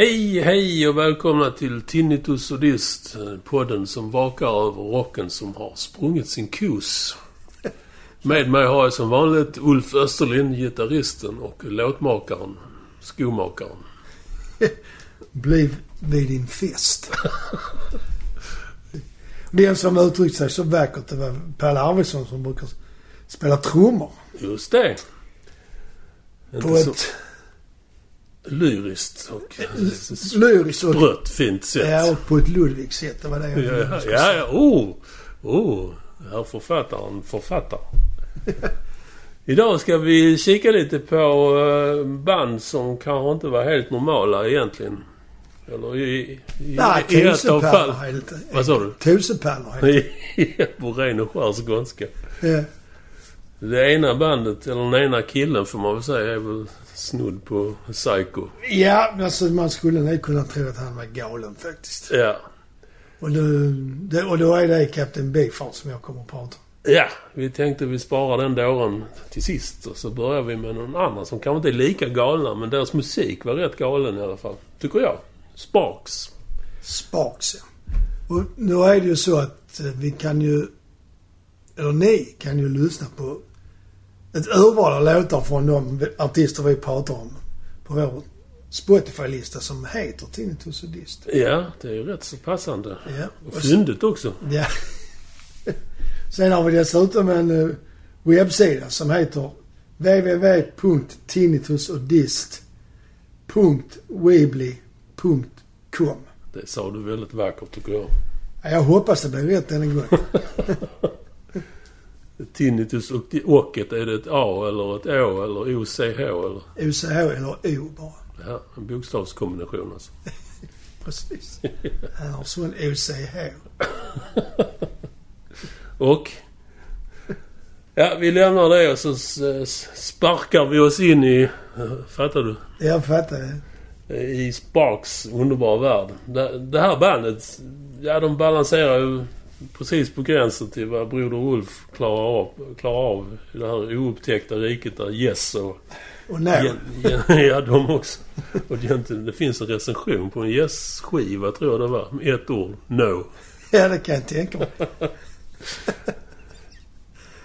Hej, hej och välkomna till Tinnitus och Dist. Podden som vakar över rocken som har sprungit sin kos. Med mig har jag som vanligt Ulf Österlind, gitarristen och låtmakaren, skomakaren. Bliv vid din fest. Det är en som uttryckt sig så vackert. Det var Pelle Arvidsson som brukar spela trummor. Just det. På Inte så ett lyriskt och lyriskt och, sprött fint sätt. ja, och på ett Ludvig-sätt. Det var det jag Ja, ja, säga. ja. Oh, oh. Här författaren författar. Idag ska vi kika lite på eh, band som kanske inte var helt normala egentligen. Eller i, i, Nej, i ett av fall. helt Vad sa du? Tusepärlor helt På ren och skär skånska. ja. Det ena bandet, eller den ena killen får man väl säga, är väl snudd på Psycho. ja, alltså man skulle nog kunna tro att han var galen faktiskt. Ja. Och, nu, det, och då är det Captain Beefheart som jag kommer att prata om. Ja, vi tänkte vi sparar den dåren till sist. Och så börjar vi med någon annan som kanske inte är lika galna, men deras musik var rätt galen i alla fall. Tycker jag. Sparks. Sparks, ja. Och nu är det ju så att eh, vi kan ju, eller ni kan ju lyssna på ett urval av låtar från de artister vi pratar om på vår Spotify-lista som heter Tinnitus och Dist. Ja, det är ju rätt så passande. Ja. Och fyndigt också. ja. Sen har vi dessutom en uh, webbsida som heter www.tinnitusodist.weebly.com Det sa du väldigt vackert tycker jag. Ja, Jag hoppas det blir rätt denna gång. Tinnitus och åket, är det ett A eller ett Å eller OCH eller? UCH eller O bara. Ja, en bokstavskombination alltså. Precis. Han har sån OCH. Och? Ja, vi lämnar det och så sparkar vi oss in i... Fattar du? Jag fattar det. i Sparks underbara värld. Det, det här bandet, ja de balanserar ju precis på gränsen till vad Broder Ulf klarar av, klarar av i det här oupptäckta riket där Yes och... Och gen, ja, de också. Och egentligen, det finns en recension på en Yes-skiva tror jag det var. Med ett ord. No. Ja, det kan jag tänka mig.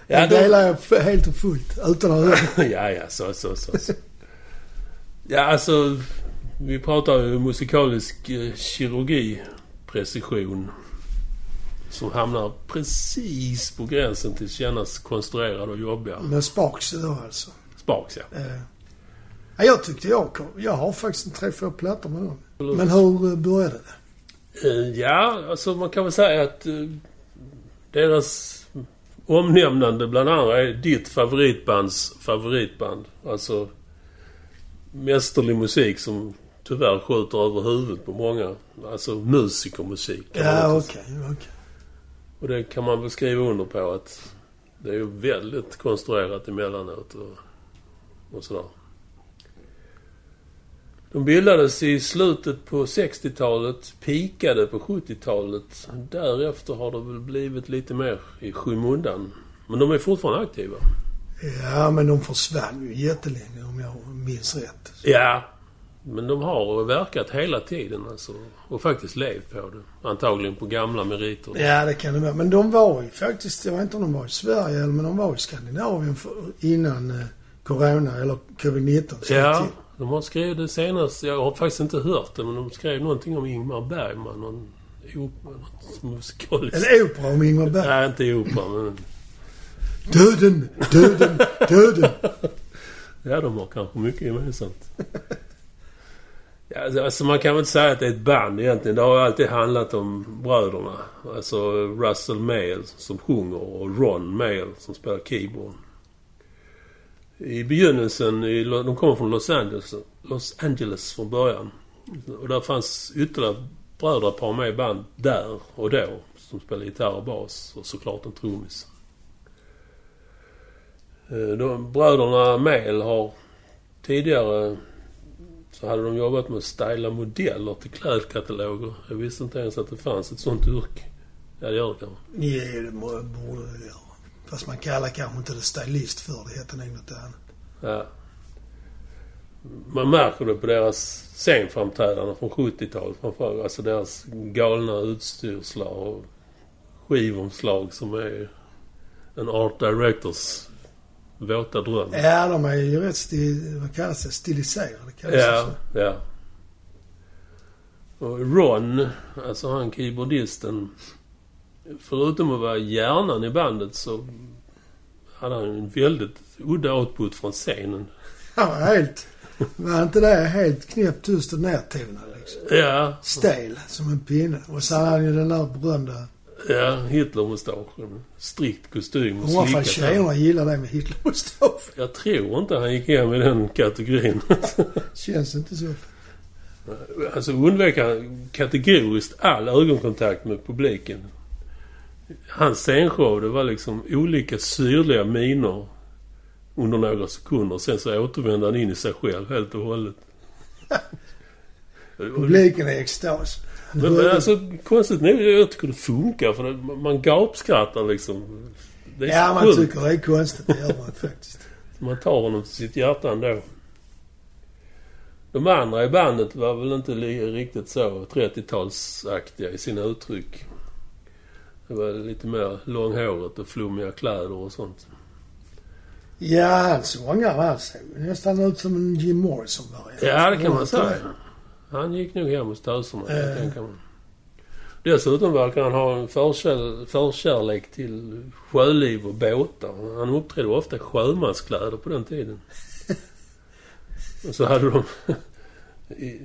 Ja, det de, delar jag helt och fullt utan att höra. ja, ja, så, så, så. så. Ja, alltså... Vi pratar ju musikalisk eh, kirurgi, precision. Som hamnar precis på gränsen till att kännas konstruerade och jobbiga. Med Sparks då alltså. Sparks, ja. Eh, Ja, jag tyckte jag kom. Jag har faktiskt en tre, fyra plattor med dem. Men hur eh, började det? Eh, Ja, alltså man kan väl säga att eh, deras omnämnande bland andra är ditt favoritbands favoritband. Alltså mästerlig musik som tyvärr skjuter över huvudet på många. Alltså musikermusik. Ja, okej, okej. Och det kan man väl skriva under på att det är ju väldigt konstruerat emellanåt och, och sådär. De bildades i slutet på 60-talet, pikade på 70-talet. Därefter har det väl blivit lite mer i skymundan. Men de är fortfarande aktiva. Ja, men de försvann ju jättelänge om jag minns rätt. Ja, men de har verkat hela tiden alltså. Och faktiskt levt på det. Antagligen på gamla meriter. Ja, det kan det vara. Men de var ju faktiskt, jag vet inte om de var i Sverige eller men de var i Skandinavien för, innan eh, Corona eller Covid-19 slog Ja, till. de har skrivit det senast. Jag har faktiskt inte hört det, men de skrev någonting om Ingmar Bergman. Någon musikaliskt. En opera om Ingmar Berg. Nej, inte opera, men... Döden, döden, döden. Ja, de har kanske mycket gemensamt. Ja, alltså, alltså, man kan väl inte säga att det är ett band egentligen. Det har alltid handlat om bröderna. Alltså Russell Mael som sjunger och Ron Mael som spelar keyboard. I begynnelsen, i, de kommer från Los Angeles, Los Angeles från början. Och där fanns ytterligare brödrapar med i band där och då. Som spelade gitarr och bas och såklart en trummis. Eh, de, bröderna Mael har tidigare så hade de jobbat med att styla modeller till klädkataloger. Jag visste inte ens att det fanns ett sånt yrke. Ja, det gör det kanske. Ja, det borde det göra. Fast man kallar kanske inte det stylist för det heter nog något annat. Ja. Man märker det på deras scenframträdanden från 70-talet framförallt. Alltså deras galna utstyrslar och skivomslag som är en art directors våta dröm. Ja, de är ju rätt stil, vad kallas det? stiliserade. Kallas Ja, det ja. Och Ron, alltså han keyboardisten. Förutom att vara hjärnan i bandet så hade han en väldigt udda output från scenen. Ja, helt... Var inte det helt knäppt tyst och nedtonad liksom? Ja, Stel som en pinne. Och så hade han ju den där berömda... ja Hitlermustaschen. Strikt kostym och Undrar hår. tjejerna gillar det med Hitler-mustasch. Jag tror inte han gick hem i den kategorin. Känns inte så. Alltså undvek han kategoriskt all ögonkontakt med publiken. Hans scenshow, det var liksom olika syrliga miner under några sekunder. Sen så återvände han in i sig själv helt och hållet. Publiken är extas. Men, men alltså konstigt nog, jag tycker det funkar för det, man gapskrattar liksom. Det är Ja, man sjukt. tycker det är konstigt. Det gör man faktiskt. Man tar honom till sitt hjärta ändå. De andra i bandet var väl inte riktigt så 30-talsaktiga i sina uttryck. Det var lite mer långhåret och flummiga kläder och sånt. Ja, han sångaren han såg nästan ut som en Jim Morrison-variant. Ja, det kan man säga. Han gick nog hem hos töserna, kan jag Eh. tänka mig. Dessutom verkar han ha en förkär, förkärlek till sjöliv och båtar. Han uppträdde ofta i sjömanskläder på den tiden. Och så hade de... I,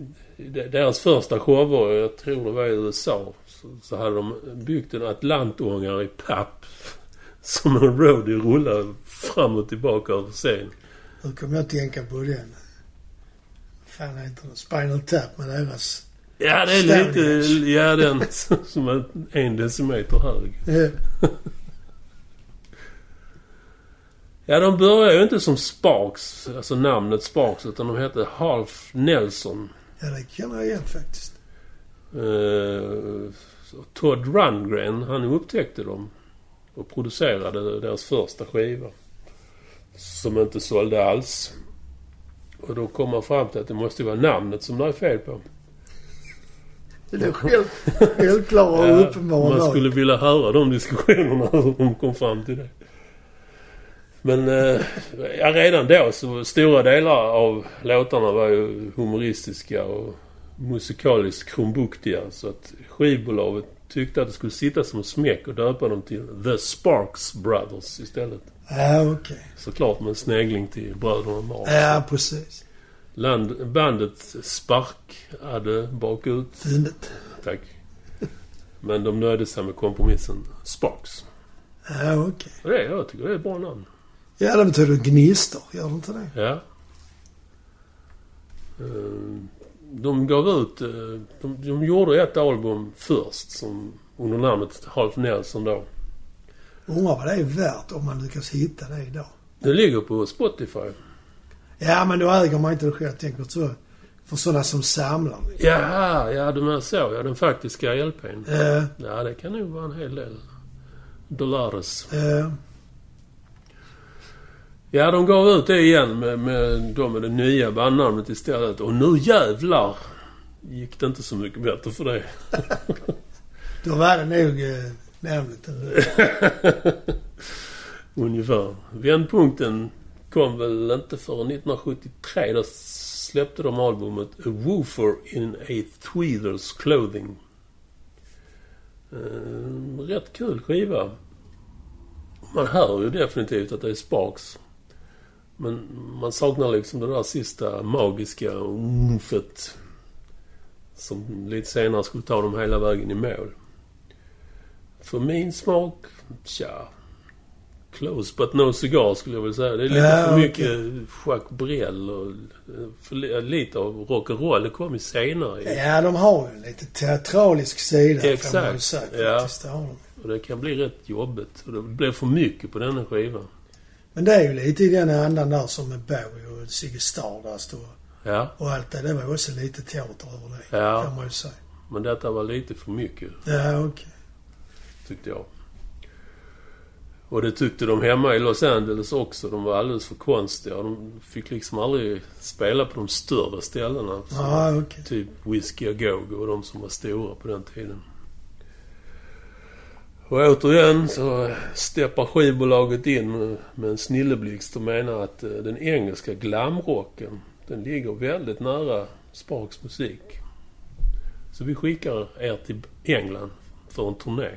deras första shower, jag tror det var i USA, så, så hade de byggt en atlantångare i papp. Som en roadie rullade fram och tillbaka över scen. Nu kommer jag att tänka på den. Fan heter det? Spinal Tap med deras... Ja, det är lite... Ja, den som är en decimeter hög. Eh, Ja, de började ju inte som Sparks, alltså namnet Sparks, utan de hette Half Nelson. Ja, det känner jag igen faktiskt. Så Todd Rundgren, han upptäckte dem och producerade deras första skiva. Som inte sålde alls. Och då kom man fram till att det måste vara namnet som det är fel på. Det är själv, självklara och Ja, uppenbara man skulle vilja höra de diskussionerna hur de kom fram till det. Men eh, ja, redan då så stora delar av låtarna var ju humoristiska och musikaliskt krumbuktiga. Så att skivbolaget tyckte att det skulle sitta som en smäck och döpa dem till The Sparks Brothers istället. Ja, okej. Såklart med en snegling till bröderna Marx. Ja, precis. Land, bandet sparkade bakut. Fyndigt. Tack. Men de nöjde sig med kompromissen Sparks. Ja, okej. Och det, jag tycker det är ett bra namn. Ja, det betyder gnistor. Gör det inte det? Ja. Eh, De gav ut... eh, De, de gjorde ett album först som under namnet Half Nelson då. Undrar vad det är värt om man lyckas hitta det idag. Det ligger på Spotify. Ja, men då äger man inte det själv. Jag tänker så. För sådana som samlar. Jaha, ja du menar så ja. Den faktiska LPn. Eh, Ja, det kan nog vara en hel del. Dollares. eh, Ja, de gav ut det igen med, med, då med det nya bandnamnet istället. Och nu jävlar gick det inte så mycket bättre för det. då var det nog eh, nämligt. Ungefär. Vändpunkten kom väl inte förrän 1973. Då släppte de albumet A Woofer in a Tweeders Clothing. Eh, rätt kul skiva. Man hör ju definitivt att det är Sparks. Men man saknar liksom det där sista magiska umfet. Som lite senare skulle ta dem hela vägen i mål. För min smak, tja. Close but no cigar skulle jag vilja säga. Det är lite Ja, för mycket Jacques Brel och för li- lite av rock'n'roll. Det kom ju senare. i- Ja, de har ju lite teatralisk sida får man ju Exakt, säga ja. Och det kan bli rätt jobbigt. Och det blir för mycket på denna skiva. Men det är ju lite i den andan där som med Bowie och Ziggy Stardust och, Ja, och allt det. Det var också lite teater över det. Ja. Kan man ju säga. men detta var lite för mycket Ja, okej. tyckte jag. Och det tyckte de hemma i Los Angeles också. De var alldeles för konstiga. De fick liksom aldrig spela på de större ställena. Ah, okej. Typ Whiskey Go-Go och de som var stora på den tiden. Och återigen så steppar skivbolaget in med, en snilleblixt och menar att eh, den engelska glamrocken, den ligger väldigt nära Sparks musik. Så vi skickar er till England för en turné.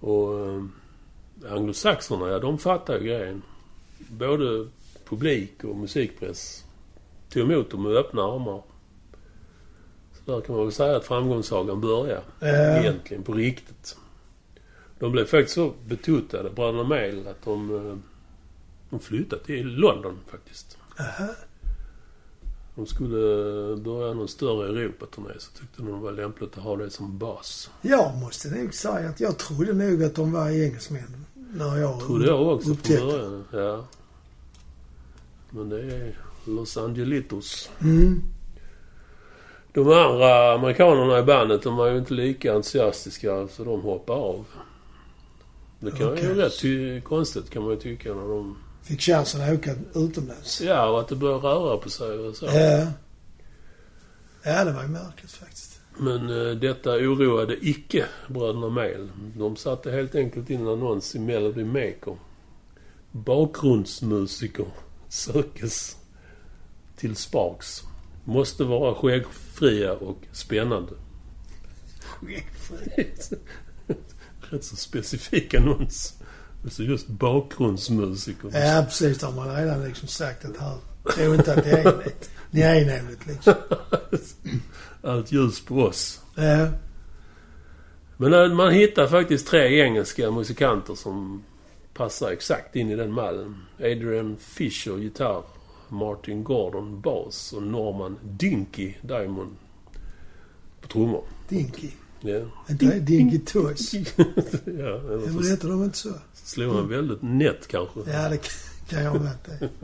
Och eh, anglosaxerna, ja de fattar ju grejen. Både publik och musikpress tog emot dem med öppna armar. Där kan man väl säga att framgångssagan börjar. Ja. Egentligen, på riktigt. De blev faktiskt så betuttade, bröderna Mail, att de, eh, de flyttade till London faktiskt. Aha. De skulle börja någon större Europaturné så tyckte de det var lämpligt att ha det som bas. Jag måste nog säga att jag trodde nog att de var engelsmän. När jag Trodde jag också upptäckte. från början. Ja. Men det är Los Angelitos. Mm. De andra amerikanerna i bandet, de var ju inte lika entusiastiska så de hoppar av. Det kan Okej. ju vara rätt konstigt kan man ju tycka när de... Fick chansen att åka utomlands. Ja, och att det börjar röra på sig och så. Ja. Ja, det var ju märkligt faktiskt. Men eh, detta oroade icke bröderna Mail. De satte helt enkelt in en annons i Melody Maker. Bakgrundsmusiker sökes till Sparks. Måste vara skäggfria och spännande. Rätt så specifik annons. Så just bakgrundsmusiker. Ja, precis. De har redan liksom sagt att här, tro inte att det är enigt. Ni är enigt liksom. Allt ljus på oss. Ja. Men eh, man hittar faktiskt tre engelska musikanter som passar exakt in i den mallen. Adrian Fisher, gitarr. Martin Gordon, bas. Och Norman Dinky Diamond på trummor. Dinky. Ja. Inte Dinky Toys? ja, eller så heter de inte så? slog han väldigt nätt kanske. Ja, det kan jag varit det.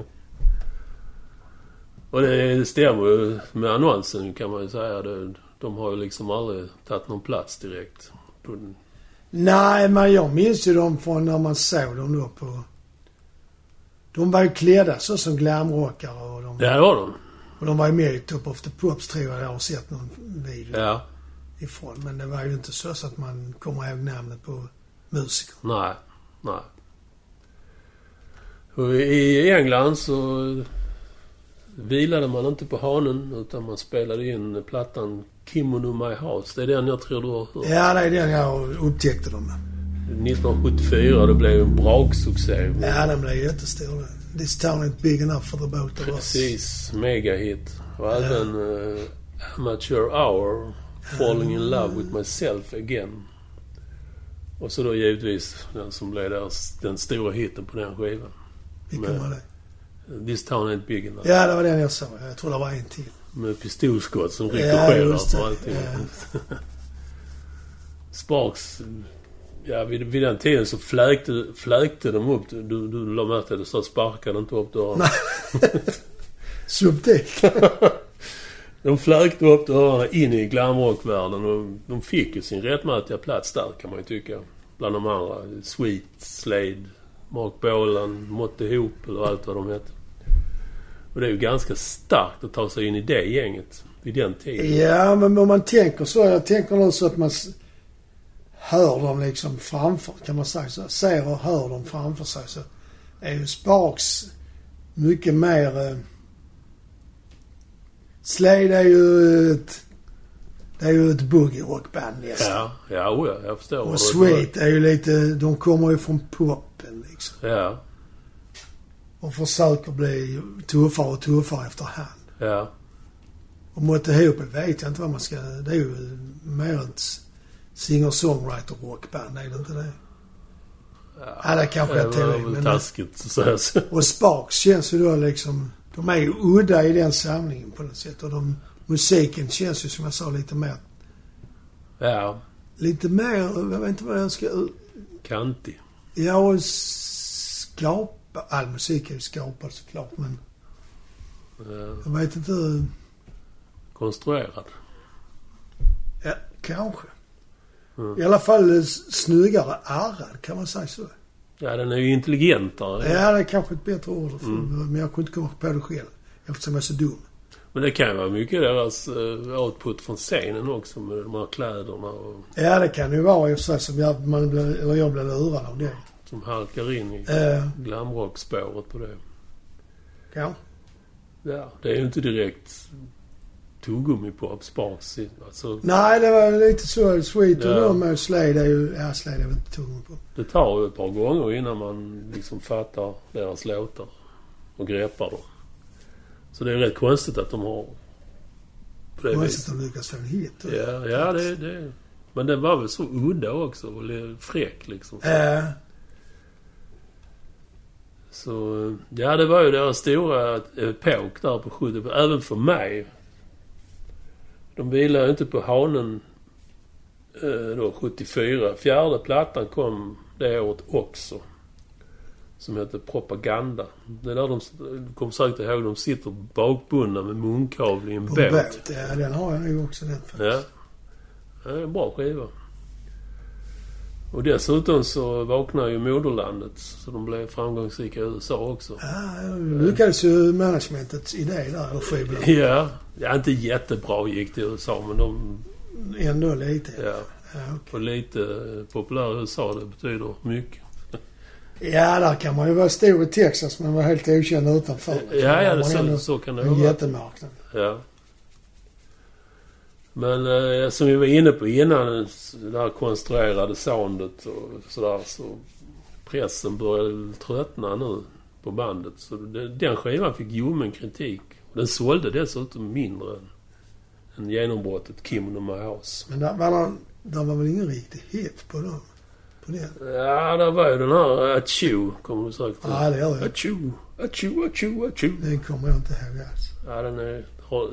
Och det stämmer ju med annonsen kan man ju säga. De har ju liksom aldrig tagit någon plats direkt. Nej, men jag minns ju dem från när man såg dem då på... De var ju klädda så som glamrockare och de, Det här var de. och de var ju med i Top of the Pops tror jag jag har sett någon video Ja. ifrån. Men det var ju inte så, så att man kommer ihåg namnet på musiker. Nej. Nej. Och I England så vilade man inte på hanen utan man spelade in plattan Kimono My House. Det är den jag tror du har hört. Ja, det är den jag upptäckte dem. 1974. Det blev en braksuccé. Ja, den blev jättestor. This town ain't big enough for the both of us. Precis. Megahit. Och även uh, Amateur Hour. Falling in Love with Myself Again. Och så då givetvis den som blev deras, den stora hiten på den skivan. Vilken var det? This town ain't big enough. Ja, det var den jag sa. Jag tror det var en till. Med pistolskott som Ja, rikoscherar det. på allting. Ja. Sparks... Ja, vid, vid den tiden så fläkte, fläkte de upp. Du, du la märke till det, så sparkade inte upp dörrarna. Subtilt. De fläkte upp dörrarna in i glamrockvärlden och de fick ju sin rättmätiga plats där kan man ju tycka. Bland de andra. Sweet, Slade, Mark Bolan, Motte Hoop eller allt vad de hette. Och det är ju ganska starkt att ta sig in i det gänget vid den tiden. Ja, men om man tänker så. Jag tänker nog så att man hör dem liksom framför, kan man säga så. Ser och hör dem framför sig så är ju Sparks mycket mer... Eh, Slade är ju ett... Det är ju ett boogie-rockband nästan. Ja, ja, oh ja, jag förstår. Och Sweet är ju lite... De kommer ju från poppen liksom. Ja, Och försöker bli tuffare och tuffare efterhand. ja. Och Motte Hoop vet jag inte vad man ska... Det är ju mer ett singer-songwriter-rockband, är det inte det? Ja, det kanske jag tog i, taskigt att säga så. Och Sparks känns ju då liksom... De är ju udda i den samlingen på något sätt. Och de, musiken känns ju som jag sa lite mer... Ja, Lite mer... Jag vet inte vad jag ska... kantig. Ja, och skapa... All musik är ju skapad såklart, men Ja, jag vet inte hur... konstruerad. Ja, kanske. I alla fall eh, snyggare ärrad, kan man säga så? Ja, den är ju intelligentare. Ja, det är kanske ett bättre ord. För, Mm. Men jag kunde inte komma på det själv. Eftersom jag är så dum. Men det kan ju vara mycket deras uh, output från scenen också med de här kläderna och Ja, det kan ju vara i och för sig som jag, man blev, eller jag blev lurad av det. som halkar in i Eh, glamrockspåret på det. ja. Ja, det är ju inte direkt tuggummi-pop, Sparks. Alltså, Nej, det var lite så. Sweet och Ja. de och Slade är ju... Ja, Slade är väl inte tung på. det tar ju ett par gånger innan man liksom fattar deras låtar och greppar dem. Så det är rätt konstigt att de har på det Konstigt att de lyckas få en hit. Ja, ja det, det... Men den var väl så udda också och fräck liksom. Eh, Så ja, det var ju deras stora epok där på 70 Även för mig. De vilade inte på hanen eh, då 74. Fjärde plattan kom det året också. Som hette Propaganda. Det är där de, du kommer säkert ihåg, de sitter bakbundna med munkavle i en båt. båt. Ja, den har jag ju också den faktiskt. Ja. Det är en bra skiva. Och dessutom så vaknade ju moderlandet. Så de blev framgångsrika i USA också. Ja, jag lyckades ju managementets idé där, eller skivbolag. Ja. Ja, inte jättebra gick det i USA men de... Ändå lite. Ja. Ja, okej. Och lite populär i USA, det betyder mycket. ja, där kan man ju vara stor i Texas men vara helt okänd utanför. Ja, ja, det, så, ändå så kan det En vara. jättemarknad. Ja. Men eh, som vi var inne på innan, det här konstruerade soundet och sådär. Så pressen började tröttna nu på bandet. Så det, den skivan fick ljummen kritik. Den sålde dessutom mindre än, än genombrottet Kim My House. Men där var, någon, där var väl ingen riktig hit på dem? På den? Ja, där var ju den här Achoo, kommer du säkert ihåg? Ja, det gör jag. Achoo, achoo, achoo, achoo. Den kommer jag inte ihåg alls. Ja, den är...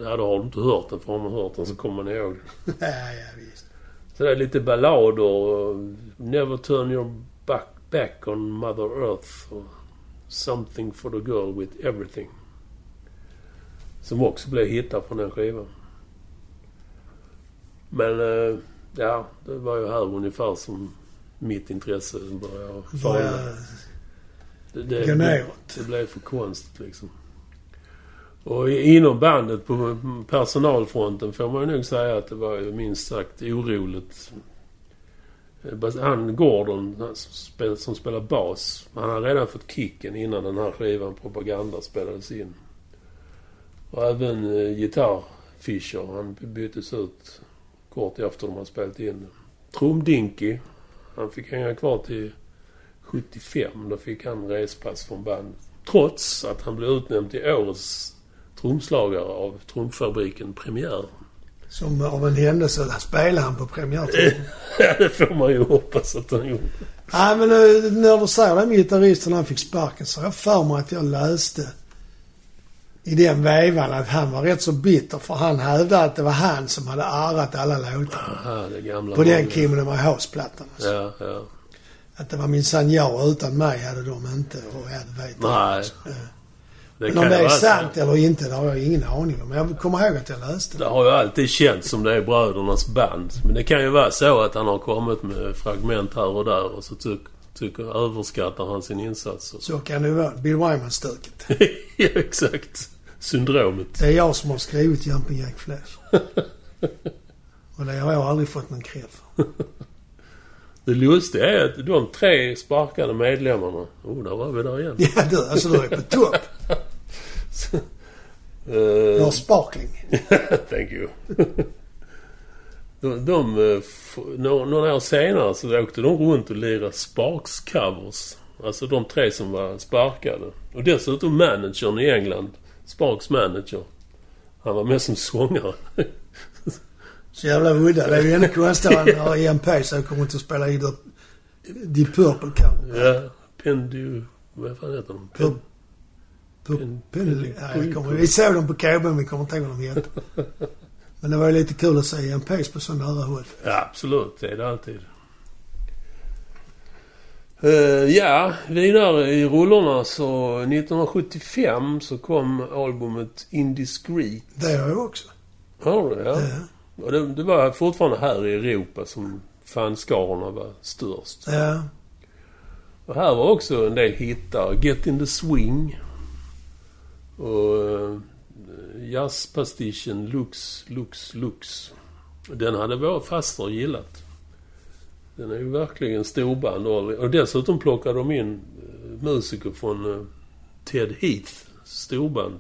Ja, då har du inte hört den. För har man hört den så kommer man ihåg den. ja, ja, visst. Så det är lite ballader och Never turn your back, back on Mother Earth och Something for the girl with everything. Som också blev hittar från den skivan. Men eh, ja, det var ju här ungefär som mitt intresse började. Börjar Det, det, det, det blev för konstigt liksom. Och inom bandet på personalfronten får man ju nog säga att det var ju minst sagt oroligt. Eh, han Gordon som spelar bas. Han hade redan fått kicken innan den här skivan Propaganda spelades in. Och även eh, gitarr Fischer. Han byttes ut kort efter de hade spelat in. Trumdinky. Han fick hänga kvar till 75. Då fick han respass från bandet. Trots att han blev utnämnd till årets trumslagare av Trumfabriken Premiär. Som av en händelse spelade han på premiärtiden. Ja, det får man ju hoppas att han gjorde. Nej, men eh, när du säger det med gitarristen han fick sparken så har jag för mig att jag läste i den vevan att han var rätt så bitter för han hävdade att det var han som hade arrat alla låtar. På den. Kim My House-plattan. Alltså. Ja, ja. Att det var minsann jag utan mig hade de inte och ja, det vet jag. Nej. Eh, Det Men om det är sant eller inte, det har jag ingen aning om. Men jag kommer ihåg att jag läste Det det. har ju alltid känts som det är brödernas band. Men det kan ju vara så att han har kommit med fragment här och där och så tyck, tycker, överskattar han sin insats. Så kan det vara. Bill Wyman-stuket. ja, exakt. Syndromet. Det är jag som har skrivit Jumping Jack Flash. och det har jag aldrig fått någon cred för. Det lustiga är att de tre sparkade medlemmarna... Oh, där var vi där igen. Ja du, alltså du är på topp. Du Eh, har sparkling. Thank you. de, de, eh, några år senare så åkte de runt och lirade Sparks-covers. Alltså de tre som var sparkade. Och dessutom managern i England. Sparks manager. Han var med som sångare. Så jävla udda. Det är ju ännu konstigare när EMP så kommer inte att spela i The, The Purple cover. ja, Pendu... Vad fan heter de? Pur- Pen- ja, jag kommer, vi såg dem på KB men vi kommer inte ihåg vad de hette. Men det var ju lite kul att se EMPs på så nära håll. Ja, absolut. Det är det alltid. Eh, ja, vidare i rullorna så 1975 så kom albumet Indiscreet. Det har jag också. Har du? Ja. Ja. Och det, det var fortfarande här i Europa som fanskarorna var störst. Ja. Och här var också en del hittar. Get in the swing. Och eh, jazzpastischen Lux, Lux, Lux. Den hade vår faster gillat. Den är ju verkligen storband. Och, dessutom plockade de in eh, musiker från eh, Ted Heath storband.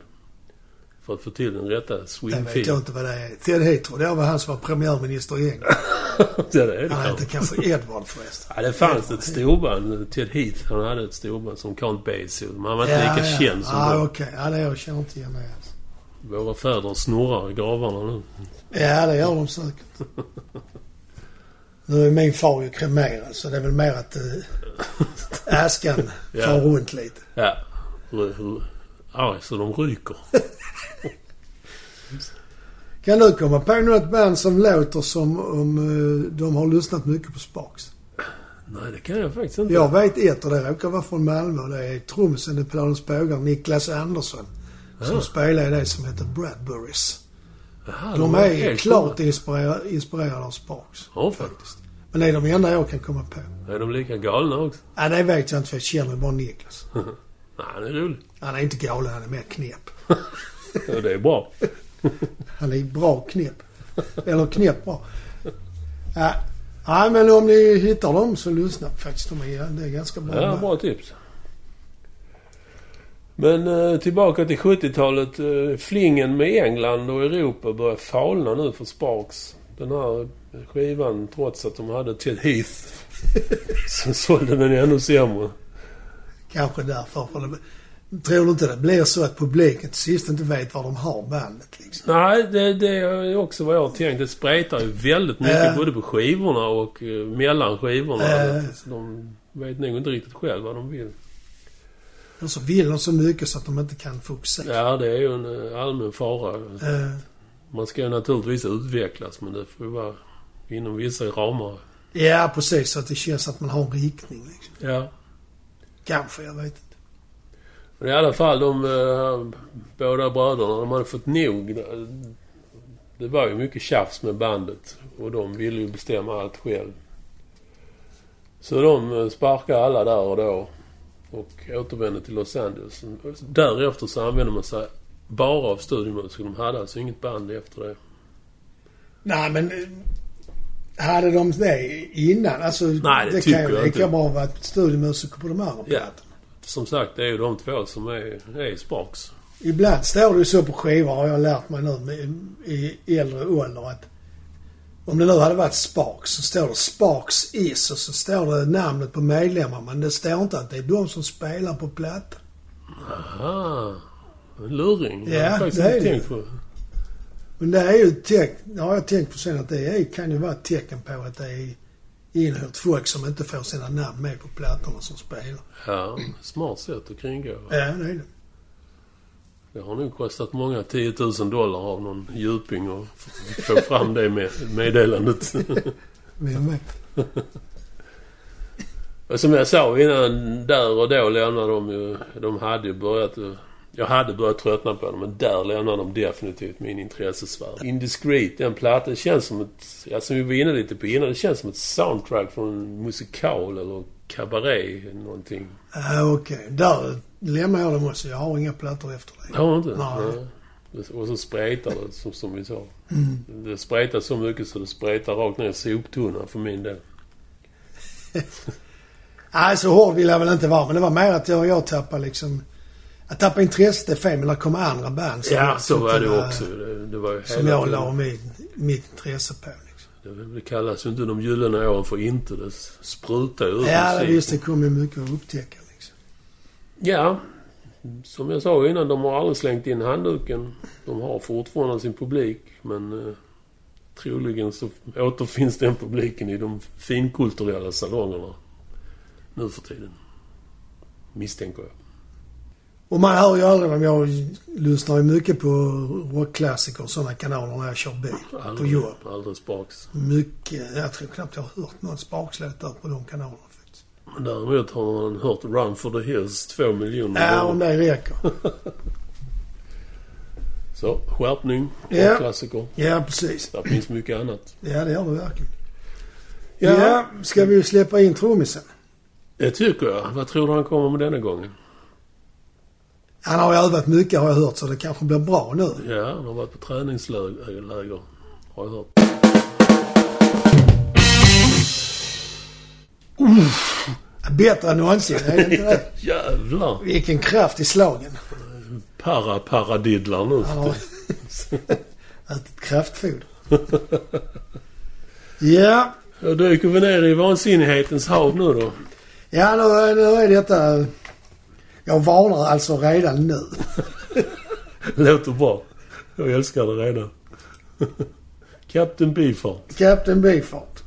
För att få till den rätta Det swing vet jag inte vad det är. Ted Heath trodde jag var han som var premiärminister i England. ja, det är det Han hette kanske Edward förresten. Ja, det fanns ett storband. Ted Heath, han hade ett storband som Count Basie. Men han var inte Ja, lika ja. känd som Ja, dem. okej. Ja, det jag känner inte igen det alls. Våra fäder snurrar i gravarna nu. Ja, det gör de säkert. Nu är min far ju kremerad så det är väl mer att eh, askan far runt lite. Ja. Arg så de ryker. Kan du komma på något band som låter som om eh, de har lyssnat mycket på Sparks? Nej, det kan jag faktiskt inte. Jag vet ett och det råkar vara från Malmö det är trummisen i Planens bågar, Niklas Andersson. Som Ja. spelar i det som heter Bradburys. De var är klart inspirerade, inspirerade av Sparks. Ja, faktiskt. Men det är de enda jag kan komma på. Är de lika galna också? Nej, det vet jag inte för jag känner bara Niklas. Nej, det är roligt. Han är inte galen, han är mer knep. Ja, det är bra. Han är bra knep. Eller knep bra. Ja. Nej, men om ni hittar dem så lyssna faktiskt. De är, det är ganska bra. Ja, bra tips. Men eh, tillbaka till 70-talet. Eh, flingen med England och Europa börjar falna nu för Sparks. Den här skivan, trots att de hade Ted Heath, så sålde den ännu sämre. Kanske därför. För det, tror du inte det blir så att publiken till sist inte vet var de har bandet liksom? Nej, det, det är också vad jag har tänkt. Det spretar ju väldigt mycket Ja. både på skivorna och eh, mellan skivorna. Så de vet nog inte riktigt själva vad de vill. Eller så vill de så mycket så att de inte kan fokusera. Ja, det är ju en eh, allmän fara. Eh, Man ska ju naturligtvis utvecklas, men det får ju vara inom vissa ramar. ja, precis. Så att det känns att man har en riktning liksom. Ja. Kanske, jag vet inte. Men i alla fall, de eh, båda bröderna, de hade fått nog. Det var ju mycket tjafs med bandet och de ville ju bestämma allt själv. Så de eh, sparkade alla där och då och återvände till Los Angeles. Därefter så använde man sig bara av studiomusiker. De hade alltså inget band efter det. Nej, men... eh, Hade de det innan? Alltså, Nej, det det tycker kan jag inte. bra vara studiomusiker på de andra Ja. Som sagt, det är ju de två som är, är Sparks. Ibland står det ju så på skivor, har jag lärt mig nu med, i äldre ålder att om det nu hade varit Sparks så står det Sparks Is och så står det namnet på medlemmar men det står inte att det är de som spelar på plattan. Aha. En luring. Ja, det är det. tänkt på. Men det är ju ett tecken, det har jag tänkt på sen att det är, kan ju vara ett tecken på att det är inhyrt folk som inte får sina namn med på plattorna som spelar. Ja, smart sätt att kringgå. Ja, det är det. Det har nog kostat många 10 000 dollar av någon djuping att få fram det med meddelandet. Vem vet? Och som jag sa innan, där och då lämnade de ju... De hade ju börjat... Jag hade börjat tröttna på dem, men där lämnade de definitivt min intressesfär. Indiscreet, den plattan känns som ett... Ja, som vi var inne lite på innan, det känns som ett soundtrack från en musikal eller cabaret, någonting. Ja, okej. Där lämnar jag dem också. Jag har inga plattor efter det. Har du inte? Nej. Nej. Och så spretar det, som, som vi sa. Mm. Det spretar så mycket så det spretar rakt ner i soptunnan för min del. Nej, så hård vill jag väl inte vara. Men det var mer att jag, jag tappade liksom... Att tappa intresset är fel, men det kommer andra band som, Ja, så var det också. Det, det var Som jag la mitt, mitt intresse på liksom. Det, det kallas ju inte de gyllene åren för inte. Det sprutar ju ut Ja, det, visst. Det kom ju mycket att upptäcka liksom. Ja. Som jag sa innan, de har aldrig slängt in handduken. De har fortfarande sin publik, men eh, troligen så återfinns den publiken i de finkulturella salongerna nu för tiden. Misstänker jag. Och man hör ju aldrig dem. Jag lyssnar ju mycket på rockklassiker och sådana kanaler när jag kör bil. På Aldrig, jobb. aldrig Sparks. Mycket. Jag tror knappt jag har hört någon Sparkslåt där på de kanalerna faktiskt. Men däremot har man hört Run for the Hills två miljoner Ja, gånger. om det räcker. Så, skärpning. Ja. Klassiker. Ja, precis. Där finns mycket annat. Ja, det gör det verkligen. Ja. ska vi släppa in trummisen? Det tycker jag. Vad tror du han kommer med denna gången? Han har övat mycket har jag hört så det kanske blir bra nu. Ja, han har varit på träningsläger. Har jag hört. Bättre än någonsin, är det inte det? Jävlar! Vilken kraft i slagen. Para-paradidlar nu. Han har ätit kraftfoder. Ja, Då dyker vi ner i vansinnighetens hav nu då. ja nu, nu är detta... Jag varnar alltså redan nu. Låter bra. Jag älskar det redan. Captain Beefheart. Captain Beefheart.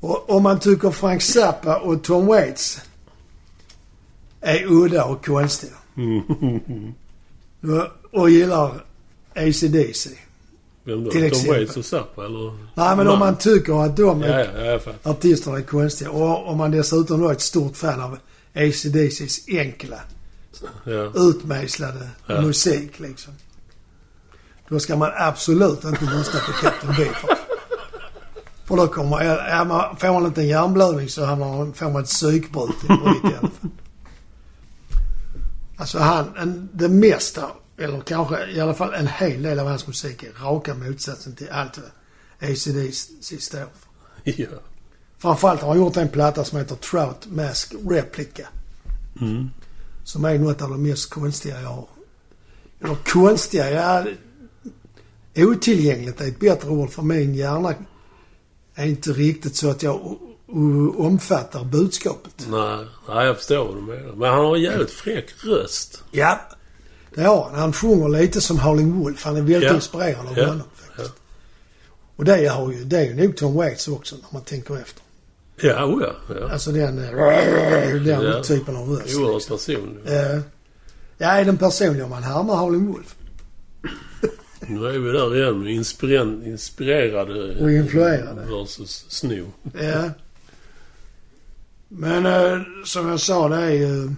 Och om man tycker Frank Zappa och Tom Waits är udda och konstiga och- och gillar AC/DC. Vem då? Till Tom. Waits och Zappa eller? Nej, men om man tycker att de Ja, är, ja, fattar. artisterna är konstiga och om man dessutom då är ett stort fan av AC/DCs enkla, Ja. utmejslade Ja. musik liksom. Då ska man absolut inte lyssna på Captain Beefheart. För då kommer, är man, får man inte en hjärnblödning så har man, får man ett psykbrott i alla fall. Alltså han, en, det mesta, eller kanske i alla fall en hel del av hans musik är raka motsatsen till allt vad ACDC står för. ja. Framförallt har han gjort en platta som heter Trout Mask Replica. Mm. Som är något av det mest konstiga jag har. Eller konstiga, ja... Otillgängligt är ett bättre ord för min hjärna. Är inte riktigt så att jag omfattar budskapet. Nej, nej, jag förstår vad du menar. Men han har en jävligt fräck röst. Ja, det har han. Han sjunger lite som Howling Wolf. Han är väldigt Ja. inspirerad av Ja. honom faktiskt. Och det, har ju, det är ju nog Tom Waits också när man tänker efter. Ja, oh ja. ja. Alltså den, eh, den Ja. typen av röst. Oerhört personlig. Eh, ja, är den personliga om man härmar Howling Wolf. Nu är vi där igen inspiren, inspirerade Och influerade. versus sno. Ja. Men eh, som jag sa, det är ju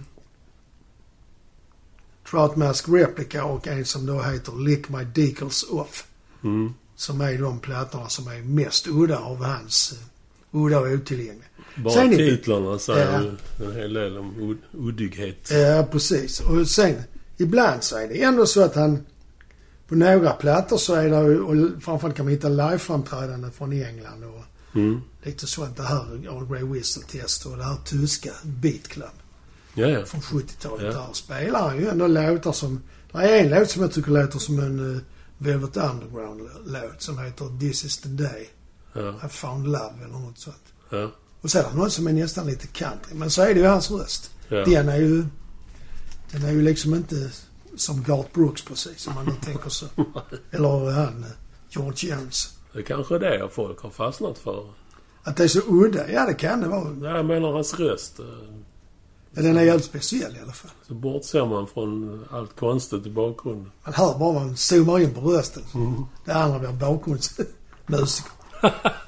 Trout Mask Replica och en som då heter Lick My Decals Off. Mm. Som är de plattorna som är mest udda av hans uh, udda och otillgängliga. Bara Sen titlarna säger Ja. en hel del om ud- uddighet. Ja, precis. Och sen ibland så är det ändå så att han på några plattor så är det och framförallt kan man hitta liveframträdanden från England och Mm. lite sånt. Det här All Grey Whistle Test och det här tyska Beat Club Ja, ja. från 70-talet. Ja. Där spelar han ju ändå låtar som... Det är en låt som jag tycker låter som en uh, Velvet Underground-låt som heter This is the day Ja, I found love eller något sånt. ja. Och sen är det något som är nästan lite country. Men så är det ju hans röst. ja. Den är ju... Den är ju liksom inte som Garth Brooks precis, om man nu tänker så. Eller han, eh, George Jones. Det är kanske är det folk har fastnat för. Att det är så udda, ja det kan det vara. Ja, Jag menar hans röst. eh, Men den är jävligt speciell i alla fall. Så bortser man från allt konstigt i bakgrunden. Man hör bara man zoomar in på rösten. Mm. Det andra blir bakgrundsmusiker.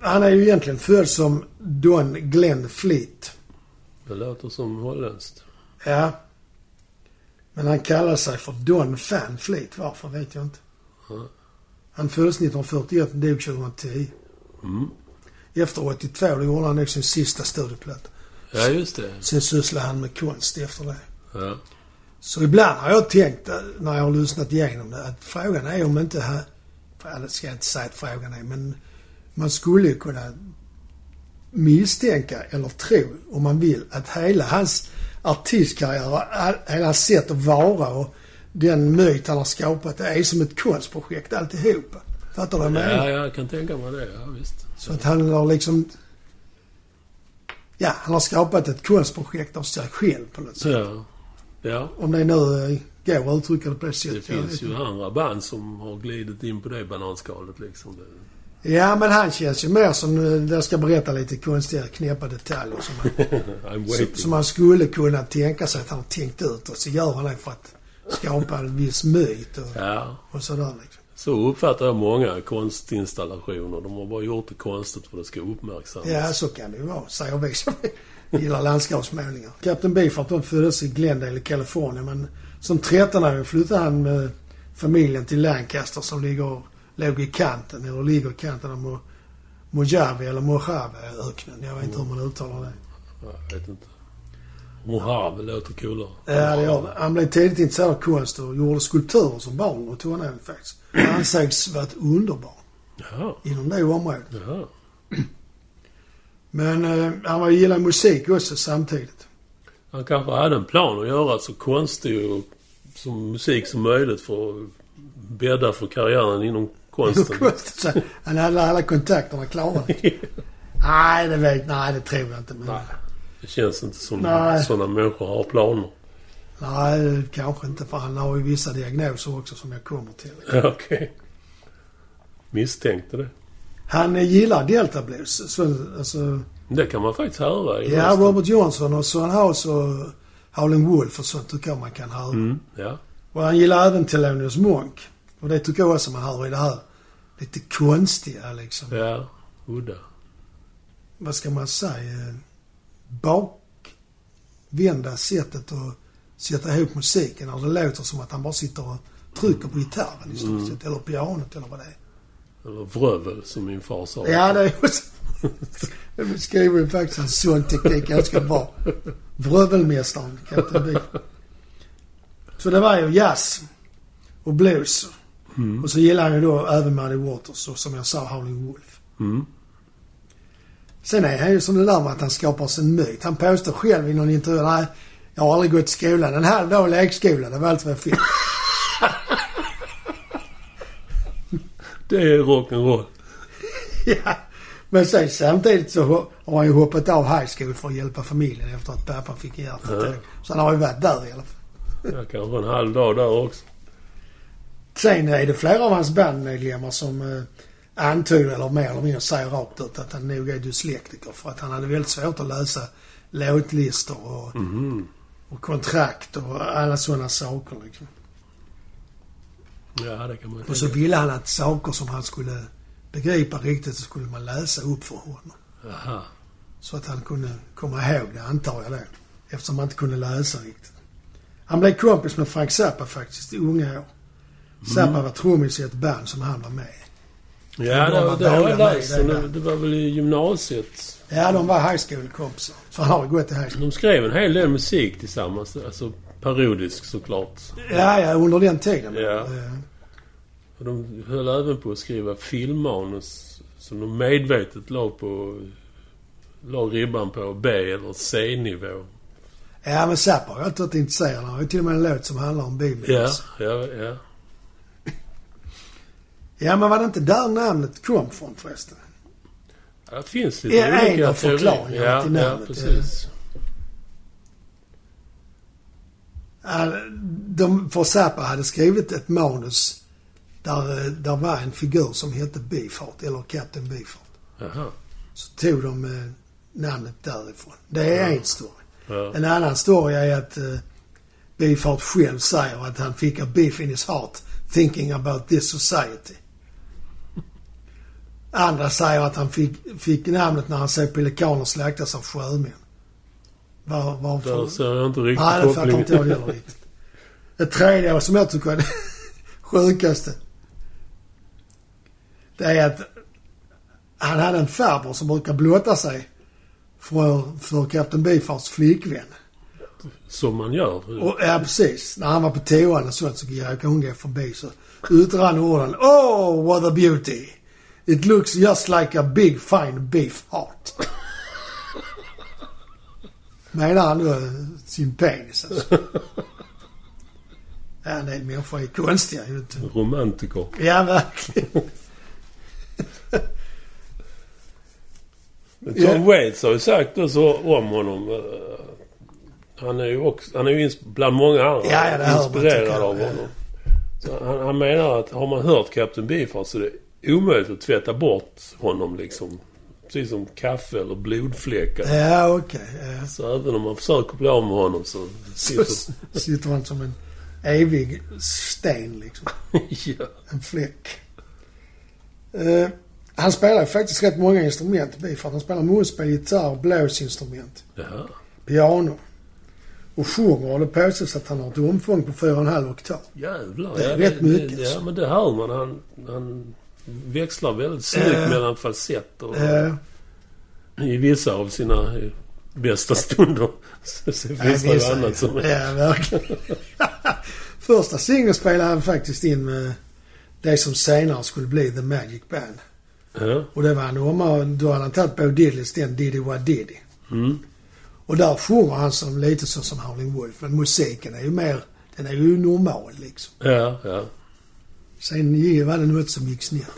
Han är ju egentligen född som Don Glenn Fleet. Det låter som holländskt. Ja. Men han kallar sig för Don Fan Fleet. Varför vet jag inte. Ja. Han föddes 1941 och dog 2010. Mm. Efter 82 då gjorde han nog sin sista studioplatta. Ja, just det. Sen sysslade han med konst efter det. Ja. Så ibland har jag tänkt eh, när jag har lyssnat igenom det att frågan är om inte det ska jag inte säga att frågan är, men man skulle ju kunna misstänka eller tro, om man vill, att hela hans artistkarriär, all- hela hans sätt att vara och den myt han har skapat, det är som ett konstprojekt alltihopa. Fattar du vad jag menar? Ja, jag kan tänka mig det. Ja, visst. Så att han har liksom... Ja, han har skapat ett konstprojekt av sig själv på något sätt. Ja. Ja. Om det nu går att uttrycka det på det Det sättet. jag finns ju andra band som har glidit in på det bananskalet liksom. Det, Ja, men han känns ju mer som... Jag ska berätta lite konstiga, knäppa detaljer som man, I'm som, man skulle kunna tänka sig att han har tänkt ut och så gör han det för att skapa en viss myt och, Ja. och sådär liksom. Så uppfattar jag många konstinstallationer. De har bara gjort det konstigt för att det ska uppmärksammas. Ja, så kan det ju vara, säger vi som gillar landskapsmålningar. Captain Beefheart de föddes i Glendale i Kalifornien men som 13-åring flyttade han med familjen till Lancaster som ligger, låg i kanten, eller ligger i kanten av Mojave eller Mojave-öknen. Jag vet inte hur man uttalar det. Jag vet inte. Mojave låter coolare. Ja, det gör det. Han blev tidigt intresserad av konst och gjorde skulpturer som barn och tonåring faktiskt. Han ansägs vara ett underbarn Jaha. inom det området. Jaha. Men eh, han gillade musik också samtidigt. Han kanske hade en plan att göra så konstig och som musik som möjligt för att bädda för karriären inom konsten. Han hade alla kontakterna klara. nej, det vet Nej, det tror jag inte. Men, Nej. Det känns inte som Nej. sådana människor har planer. nej, det kanske inte. För han har ju vissa diagnoser också som jag kommer till. Okej. Misstänkte det. Han gillar Delta Blues. Så, alltså, Det kan man faktiskt höra i ja, rösten. Robert Johnson och Son House och Howlin' Wolf och sånt tycker jag man kan höra. Mm, ja. Och han gillar även Thelonious Monk. Och det tycker jag också man hör i det här lite konstiga liksom. Ja. Udda. Vad ska man säga? Bakvända sättet att sätta ihop musiken. När det låter som att han bara sitter och trycker på gitarren i stort Mm. sett. Eller pianot eller vad det är. Eller vrövel som min far sa. Ja, det är också... Det beskriver ju faktiskt en sån teknik ganska bra. Vrövelmästaren, Captain Beef. Så det var ju jazz och blues. Mm. Och så gillar han ju då även Muddy Waters och som jag sa, Howlin' Wolf. Mm. Sen är han ju som det där med att han skapar sig en myt. Han påstår själv i någon intervju, nej, jag har aldrig gått i skolan. En halv dag i lekskola, det var allt vad jag fick. Det är rock'n'roll. ja. Men sen samtidigt så har han ju hoppat av high school för att hjälpa familjen efter att pappa fick hjärtattack. Så han har ju varit där i alla fall. Ja, kanske en halv dag där också. Sen är det flera av hans bandmedlemmar som eh, antyder, eller mer eller mindre säger rakt ut att han nog är dyslektiker. För att han hade väldigt svårt att läsa låtlistor och, Mhm. och kontrakt och alla sådana saker liksom. Ja, det kan man Och så tänka. ville han att saker som han skulle begripa riktigt så skulle man läsa upp för honom. Jaha. Så att han kunde komma ihåg det, antar jag då. Eftersom han inte kunde läsa riktigt. Han blev kompis med Frank Zappa faktiskt i unga år. Zappa var trummis i ett band som han var med i. Ja, De var det, det har jag läst. det Det, det var väl i gymnasiet. Ja, de var high school-kompisar. Så han har gått i high school. De skrev en hel del musik tillsammans. Alltså parodisk såklart. Ja, ja, under den tiden. Ja. Och de höll även på att skriva filmmanus som de medvetet la på... La ribban på B eller C-nivå. Ja, men Zappa har jag alltid varit intresserad. Han har ju till och med en låt som handlar om Bibeln. Ja, ja, ja. Ja, men var det inte där namnet kom från förresten? Ja, Det finns lite Ja, en olika av förklaringarna Ja, till ja, namnet, precis. Ja, De, för Zappa hade skrivit ett manus där, eh, där var en figur som hette Beefheart, eller Captain Beefheart. Jaha. Så tog de eh, namnet därifrån. Det är Ja. en story. Ja. En annan story är att eh, Beefheart själv säger att han fick a beef in his heart thinking about this society. Andra säger att han fick, fick namnet när han såg pelikaner slaktas av sjömän. Var, varför? Där ser jag inte riktigt Nej, det fattar kopplingen. inte jag heller riktigt. Det tredje som jag tycker är det sjukaste. Det är att han hade en farbror som brukar blotta sig för, för Kapten Beefhearts flickvän. Som man gör. Och, ja, precis. När han var på toan och sånt så gick hon gå förbi så utrann orden Oh, what a beauty! It looks just like a big fine beef heart. Menar han då sin penis alltså. Ja, en del människor är konstiga. Romantiker. Ja, verkligen. Men Tom Ja. Waits har ju sagt också om honom. eh, Han är ju också, han är ju bland många andra Ja, ja, man, inspirerad av ja. honom. Så han, han menar att har man hört Captain Beefheart så är det omöjligt att tvätta bort honom liksom. Precis som kaffe eller blodfläckar. Ja, okej. ja. Så även om man försöker bli av med honom så Så sitter... sitter han som en evig sten liksom. ja. En fläck. Eh, han spelar faktiskt rätt många instrument, Beefheart. Han spelar munspel, gitarr, blåsinstrument, Jaha. piano. Och sjunger och det påstås att han har ett omfång på 4,5 oktav. Jävlar. Det är ja, rätt mycket, Det, alltså. ja, men det hör man. Han, han växlar väldigt snyggt Eh. mellan falsett och... Eh, I vissa av sina eh, bästa stunder. Så finns det ju annat som är... Ja, verkligen. Första singeln spelade han faktiskt in med det som senare skulle bli The Magic Band. Ja. Och det var en omar, då hade han tagit Bo Didleys den Diddy What Diddy. Mm. Och där sjunger han som, lite så som Howlin' Wolf. Men musiken är ju mer, den är ju normal liksom. Ja, ja. Sen var det något som gick snett.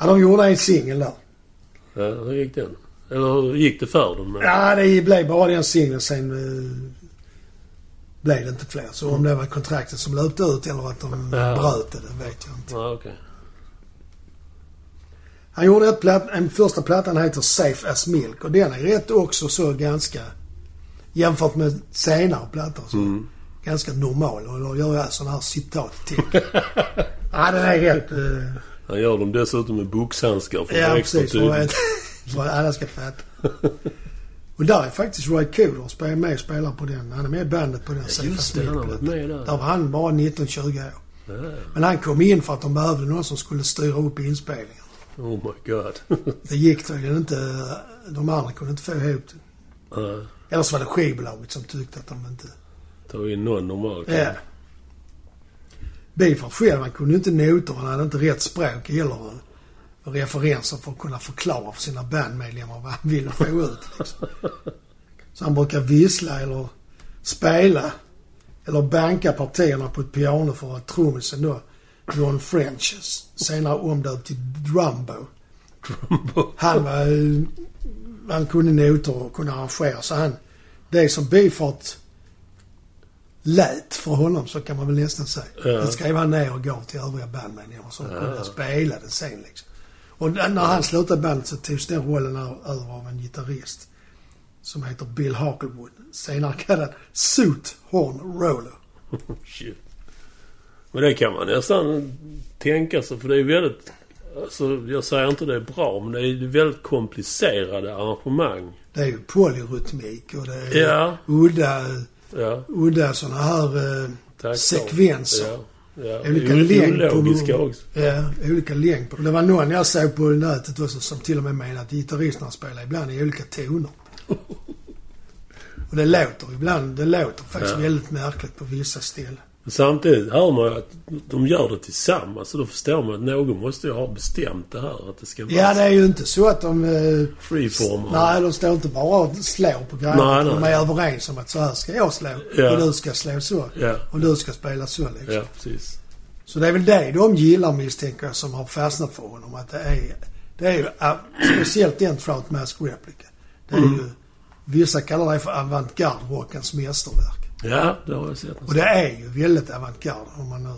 ja, de gjorde en singel där. Ja, hur gick den? Eller hur gick det för dem? Ja, det blev bara den singeln. Sen uh, blev det inte fler. Så om det var kontraktet som löpte ut eller att de Ja. bröt det, det vet jag inte. Ja, okej. Han gjorde ett platt, en första plattan heter Safe as Milk och den är rätt också så ganska jämfört med senare plattor så Mm. ganska normal. Och då gör jag sådana här citat till. ja, den är rätt... Uh, Han gör dem dessutom med boxhandskar för ja, att extra precis. För tydligt. att, för att alla ska fatta. Och där är faktiskt Roy Cooder spelar med och spelar på den. Han är med i bandet på den Ja, just det, han har varit med där. Där var han bara 19-20 år. Ja. Men han kom in för att de behövde någon som skulle styra upp inspelningen. Oh my god. Det gick tydligen inte. De andra kunde inte få ihop det. Ja, Eller så var det skivbolaget som tyckte att de inte... Ta in någon normal Ja. Bifart själv, han kunde inte noter. Han hade inte rätt språk eller referenser för att kunna förklara för sina bandmedlemmar vad han ville få ut. Liksom. Så han brukar vissla eller spela eller banka partierna på ett piano för att trummisen då, John French, senare omdöpt till Drumbo. Han var... eh, Han kunde noter och kunde arrangera. Så han... Det som Bifart lät för honom, så kan man väl nästan säga. Ja. Det skrev han ner och gav till övriga bandmedlemmar som Ja. kunde spela det sen liksom. Och när han slutade bandet så togs den rollen över av en gitarrist. Som heter Bill Hakelwood. Senare kallad Suit Horn Roller. Shit. Men det kan man nästan tänka sig för det är väldigt... Alltså, jag säger inte det är bra men det är väldigt komplicerade arrangemang. Det är ju polyrytmik och det är Ja. udda, Ja, udda sådana här eh, tack. sekvenser. Ja. Ja. Olika längd på- också. Ja, olika längd på. Det var någon jag såg på nätet också som till och med menade att gitarristerna spelar ibland i olika toner. Och det låter ibland, det låter faktiskt Ja. väldigt märkligt på vissa ställen. Men Samtidigt hör man ju att de gör det tillsammans. Så då förstår man att någon måste ju ha bestämt det här. Att det ska vara Ja, det är ju inte så att de... Eh, freeform. nej, de står inte bara och slår på grejer. Nej, De är överens om att så här ska jag slå. Ja. Och du ska slå så. Ja, Och du ska spela så liksom. ja precis. Så det är väl det de gillar misstänker jag som har fastnat för honom. Att det är, det är ju, äh, speciellt den Trout Mask Replica. Det är Mm. ju, vissa kallar det för avantgarde-rockens mästerverk. Ja, det har jag sett. Och det är ju väldigt avantgarde om man nu,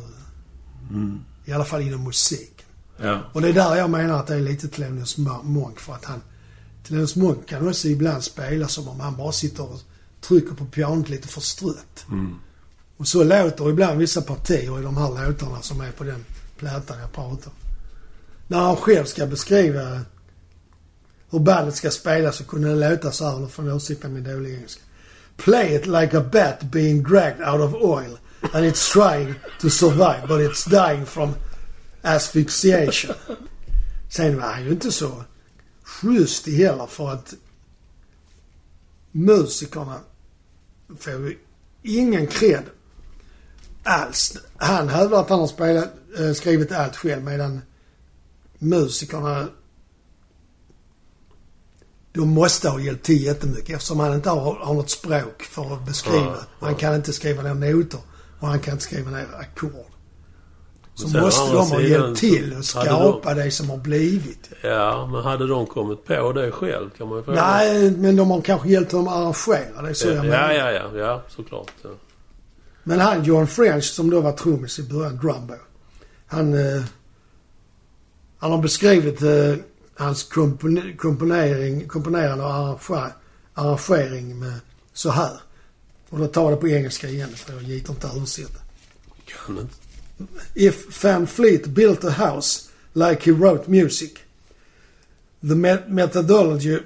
Mm. i alla fall inom musiken. Ja. Och det är där jag menar att det är lite Thelonious Monk för att han, Thelonious Monk kan också ibland spela som om han bara sitter och trycker på pianot lite förstrött. Mm. Och så låter ibland vissa partier i de här låtarna som är på den plattan jag pratar om. När han själv ska beskriva hur bandet ska spela så kunde det låta så här, nu får ni ursäkta min dåliga engelska. Play it like a bat being dragged out of oil and it's trying to survive but it's dying from asphyxiation. Sen var han ju inte så schysst heller för att musikerna får ju ingen cred alls. Han hävdar att han har spelat, eh, skrivit allt själv medan musikerna de måste ha hjälpt till jättemycket eftersom han inte har, har något språk för att beskriva. Ja, ja. Han kan inte skriva ner noter och han kan inte skriva ner ackord. Så sen måste de ha hjälpt till att skapa det som har blivit. Ja, men hade de kommit på det själv kan man ju fråga. Nej, men de har kanske hjälpt honom att arrangera. Det så jag ja, menar. ja, ja, ja, såklart. Ja. Men han John French som då var trummis i början, Drumbo. Han, eh, han har beskrivit eh, hans kompone- komponering, komponerande och arrange- arrangering med så här. Och då tar jag det på engelska igen för jag gick inte översätta. Kan inte. If Van Fleet built a house like he wrote music, the me- methodology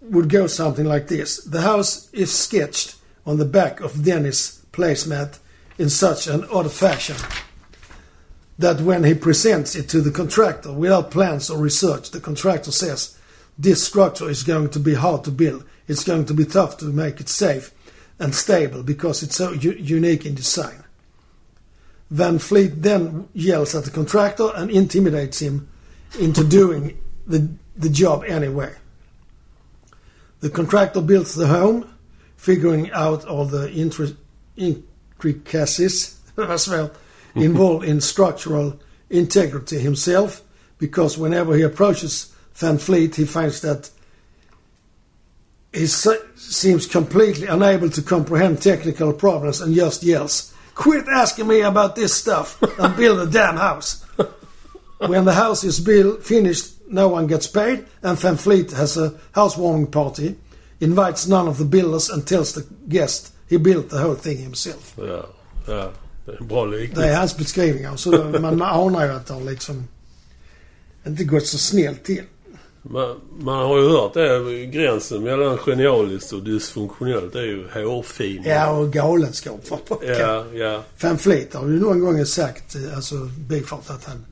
would go something like this. The house is sketched on the back of Dennis' placemat in such an odd fashion that when he presents it to the contractor without plans or research, the contractor says, this structure is going to be hard to build. It's going to be tough to make it safe and stable because it's so u- unique in design. Van Fleet then yells at the contractor and intimidates him into doing the, the job anyway. The contractor builds the home, figuring out all the intri- intricacies as well involved in structural integrity himself, because whenever he approaches Van Fleet, he finds that he se- seems completely unable to comprehend technical problems and just yells, Quit asking me about this stuff and build a damn house. when the house is built, finished, no one gets paid, and Van Fleet has a housewarming party, invites none of the builders and tells the guest he built the whole thing himself. Yeah, ja. Det bra Det liknelse. är hans beskrivningar. Så då, man, man anar ju att det har liksom inte gått så snällt till. Man, man har ju hört det. Gränsen mellan genialiskt och dysfunktionellt är ju hårfin. Ja, och galenskap. ja, ja. Van Fleet har ju någon gång sagt, eh, alltså Bifart, att han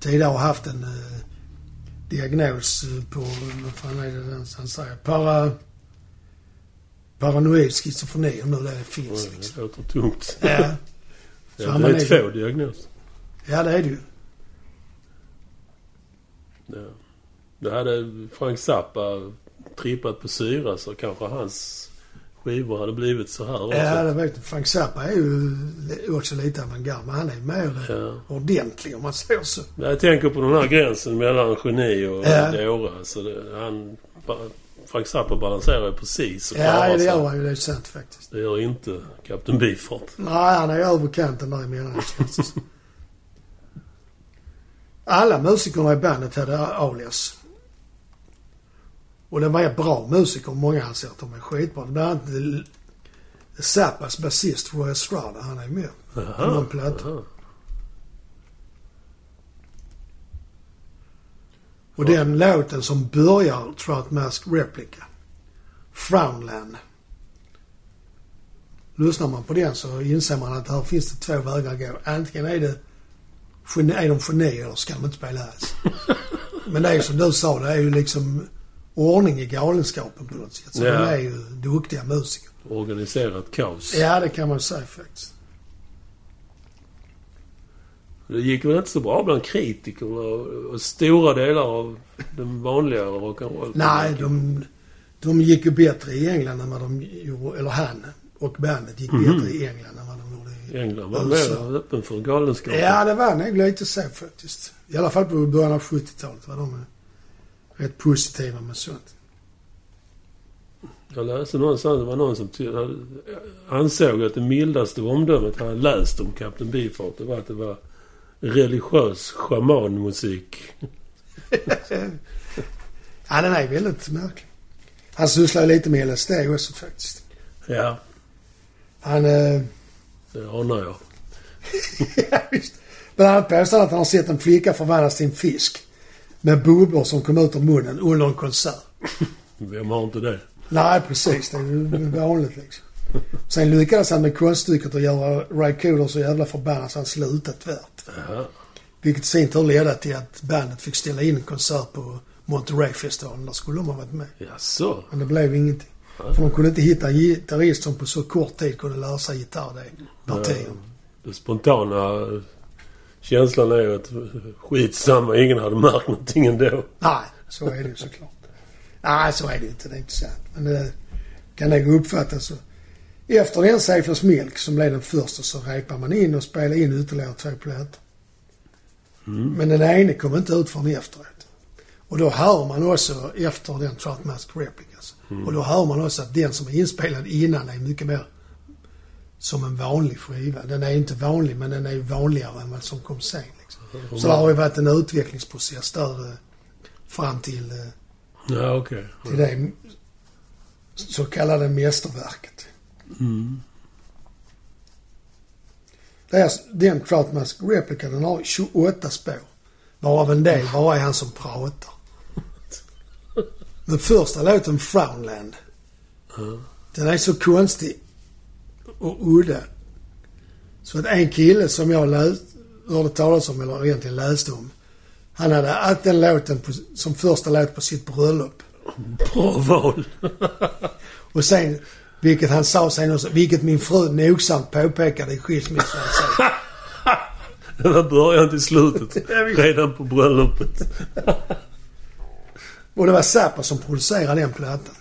tidigare har haft en eh, diagnos eh, på, vad fan är det han säger? Para, paranoid schizofreni, om nu det finns. Liksom. Det låter tungt. Ja, Ja, det var är nöjd. två diagnoser. ja, det är det ju. Ja. Det hade Frank Zappa trippat på syra så kanske hans skivor hade blivit så här också. Ja, det vet. Frank Zappa är ju också lite avantgarde, men han är mer Ja. ordentlig om man säger så. Jag tänker på den här gränsen mellan geni och Ja. dåre. Så det, han, Frank Zappa balanserar ju precis och Ja, det gör han ju. Det är sant faktiskt. Det gör inte Kapten Beefheart. Nej, han är över kanten det som. Alla musikerna i bandet hade alias. Och det var bra musiker. Många anser att de är skitbra. Bland annat Zappas basist Roy Estrada. Han är med på någon platta. Och den låten som börjar Trout Mask Replica. Frownland. Lyssnar man på den så inser man att här finns det två vägar att gå. Antingen är det är de geni eller ska de inte spela alls. Men det är som du sa, det är ju liksom ordning i galenskapen på något sätt. Så Ja. de är ju duktiga musiker. Organiserat kaos. Ja, det kan man säga faktiskt. Det gick väl inte så bra bland kritikerna och, stora delar av den vanliga rock'n'roll. Nej, de, de gick ju bättre i England än vad de gjorde, eller han och bandet gick Mhm. bättre i England än vad de gjorde i... England var mer öppen för galenskap. Ja, det var nog lite så faktiskt. I alla fall på början av 70-talet var de rätt positiva med sånt. Jag läste någonstans, det var någon som ansåg att det mildaste omdömet han läst om Kapten Beefheart, det var att det var religiös schamanmusik. Ja, den är väldigt märklig. Han sysslar lite med LSD också faktiskt. Ja, Han... Eh, det anar jag. ja, visst. Bland annat påstår han att han har sett en flicka förvandlas till en fisk. Med bubblor som kom ut ur munnen under en konsert. Vem har inte det? Nej, precis. Det är vanligt liksom. Sen lyckades han med konststycket att göra Ray Cooder så jävla förbannad så han slutade tvärt. Jaha. Vilket i sin tur ledde till att bandet fick ställa in en konsert på Monterey-festivalen. Där skulle de ha varit med. Jaså? Men det blev ingenting. För de kunde inte hitta en gitarrist som på så kort tid kunde lära sig gitarr. Det partier. Den spontana känslan är ju att skitsamma, ingen hade märkt någonting ändå. Nej, så är det ju såklart. Nej, så är det inte. Det är inte sant. Men det kan nog uppfattas så. Efter den Safers Milk som blev den första så repade man in och spelade in ytterligare två plattor. Mm. Men den ene kom inte ut förrän efteråt. Och då hör man också efter den Trout Mask Replicas. Och då hör man också att den som är inspelad innan är mycket mer som en vanlig skiva. Den är inte vanlig men den är vanligare än vad som kom sen. Liksom. Så det har ju varit en utvecklingsprocess där eh, fram till, eh, Ja, okej. till det så kallade mästerverket. Mm. Är, den Troutmask Replica den har 28 spår. Varav en del bara är han som pratar. Den första låten, Frownland. Den är så konstig och udda. Så att en kille som jag läst, hörde talas om, eller egentligen läste om. Han hade haft den låten på, som första låt på sitt bröllop. Bra val. Och sen, vilket han sa sen också, vilket min fru nogsamt påpekade i skilsmässan. Det var början till slutet. Redan på bröllopet. Och det var Zappa som producerade den plattan.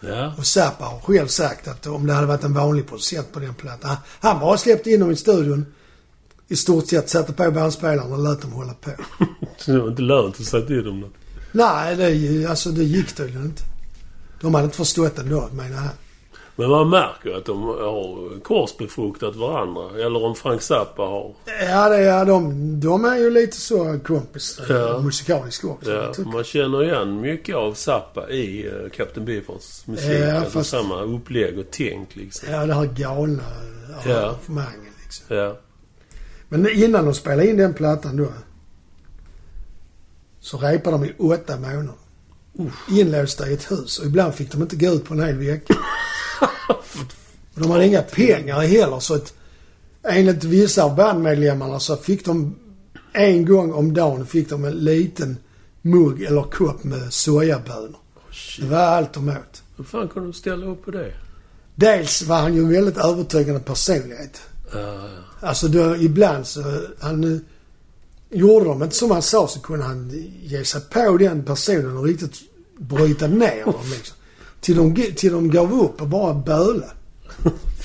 Ja. Och Zappa har själv sagt att om det hade varit en vanlig producent på den plattan. Han, han bara släppte in dem i studion. I stort sett satte på bandspelaren och lät dem hålla på. Så det var inte lönt att säga till dem något. Nej, det, alltså, det gick tydligen inte. De hade inte förstått ändå, menar han. Men man märker att de har korsbefruktat varandra. Eller om Frank Zappa har. Ja, det, ja de, de är ju lite så kompis Ja. musikaliskt också. Ja, man känner igen mycket av Zappa i uh, Captain Beefhearts musik. Ja, alltså fast- samma upplägg och tänk liksom. Ja, det här galna Ja. arrangemanget liksom. Ja. Men innan de spelade in den plattan då. Så repade de i åtta månader. Inlåsta i ett hus. Och ibland fick de inte gå ut på en hel vecka. Och de hade inga pengar heller så att enligt vissa av bandmedlemmarna så fick de en gång om dagen fick de en liten mugg eller kopp med sojabönor. Oh, Det var allt de åt. Hur fan kunde de ställa upp på det? Dels var han ju en väldigt övertygande personlighet. Ja. Alltså då, ibland så, han eh, gjorde de inte som han sa så kunde han ge sig på den personen och riktigt bryta ner dem liksom. Till de, till de gav upp och bara böla.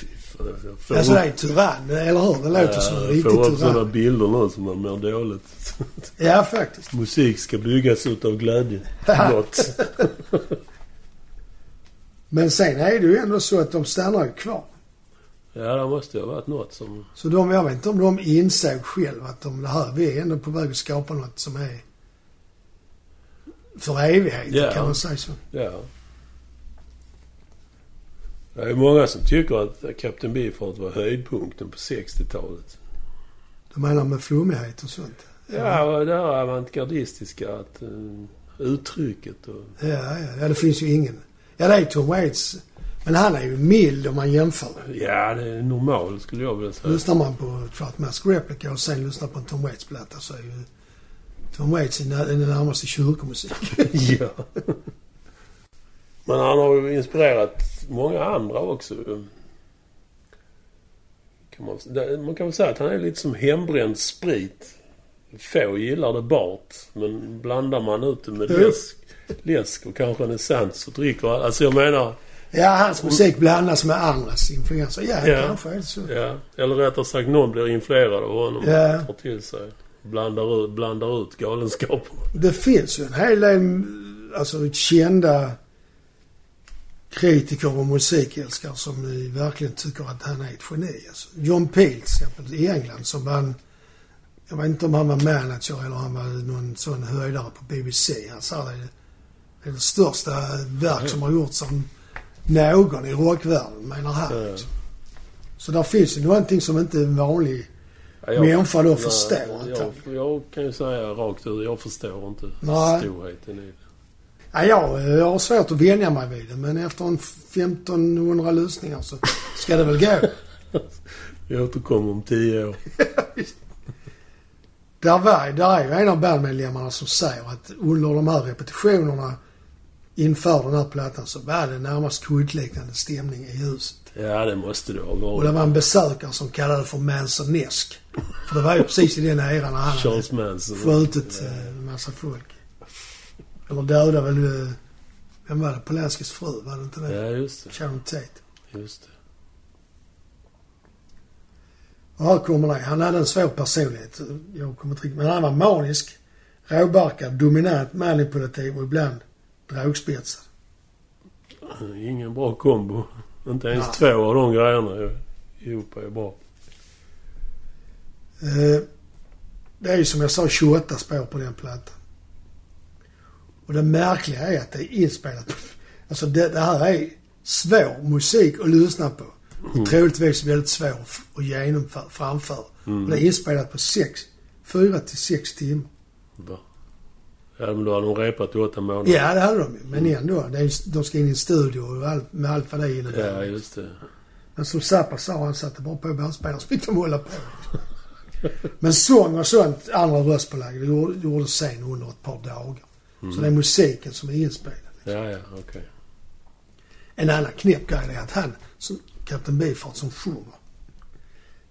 Fy fan, jag får Alltså det är tyrann, eller hur? Det låter som en jag riktig får upp sådana tyrann. bilder nu som man mår dåligt. Ja, faktiskt. Musik ska byggas utav glädje. Gott. Men sen är det ju ändå så att de stannar ju kvar. Ja, det måste ju ha varit något som... Så de, jag vet inte om de insåg själv att de, det här, vi är ändå på väg att skapa något som är för evigheten, Ja. kan man säga så. Ja. Det är många som tycker att Captain Beefheart var höjdpunkten på 60-talet. Du menar med flummighet och sånt? Ja, och det här avantgardistiska att, uh, uttrycket och... Ja, ja, det finns ju ingen. Ja, det är Tom Waits. Men han är ju mild om man jämför. Ja, det är normal skulle jag vilja säga. Lyssnar man på Trout Mask Replica och sen lyssnar på en Tom Waits-platta så är ju Tom Waits i det närmaste kyrkomusik. ja. Men han har ju inspirerat många andra också. Kan man, man kan väl säga att han är lite som hembränd sprit. Få gillar det bart, men blandar man ut det med Mm. läsk, läsk och kanske en essens så dricker alla. Alltså jag menar, Ja, hans musik blandas med andras influenser. Ja, Ja. kanske är det så. ja, eller rättare sagt någon blir influerad av honom Ja. och tar till sig. Blandar ut, blandar ut galenskapen. Det finns ju en hel del alltså, kända kritiker och musikälskare som verkligen tycker att han är ett geni. Alltså. John Peel till exempel i England som var en, Jag vet inte om han var manager eller han var någon sån höjdare på BBC. Han sa det. Det är det största verk som har gjorts av någon i rockvärlden, menar han. Liksom. Så där finns ju någonting som inte en vanlig Ja, människa då förstår. jag, antagligen. jag kan ju säga rakt ut, jag förstår inte Nej. storheten i. Ja, jag, har svårt att vänja mig vid det, men efter en 1500 lyssningar så ska det väl gå. Jag återkommer om tio år. Där, var, där är ju en av bandmedlemmarna som säger att under de här repetitionerna inför den här plattan så var det närmast kultliknande stämning i huset. Ja, det måste det ha Och det varit. var en besökare som kallade det för Mansonesk. För det var ju precis i den eran när han hade Charles Manson. skjutit eh, en massa folk. Eller dödat väl... eh, Vem var det? Polanskis fru, var det inte det? Ja, just det. Sharon Tate. Just det. Och här kommer det. Han hade en svår personlighet. Jag kommer inte riktigt... Men han var manisk, råbarkad, dominant, manipulativ och ibland drogspetsad. Ingen bra kombo. Inte ens Ja. två av de grejerna ihop är bra. Eh, Det är ju som jag sa 28 spår på den plattan. Och det märkliga är att det är inspelat. Alltså det, det här är svår musik att lyssna på. Mm. Troligtvis väldigt svår att genomföra, framföra. Mm. Och det är inspelat på sex, fyra till sex timmar. Va? Ja, men då har de repat i åtta månader. Ja, det hade de ju. Men ändå. Det är, de ska in i en studio och allt, med allt vad det innebär. Ja, just det. Men som Zappa sa, han satte bara på bandspelaren så fick de hålla på. Men sång och sånt, andra röstpålägg, det gjorde, gjorde sen under ett par dagar. Så det är musiken som är inspelad. Ja, ja, okej. En annan knäpp grej är att han, som Kapten Beefheart som sjunger.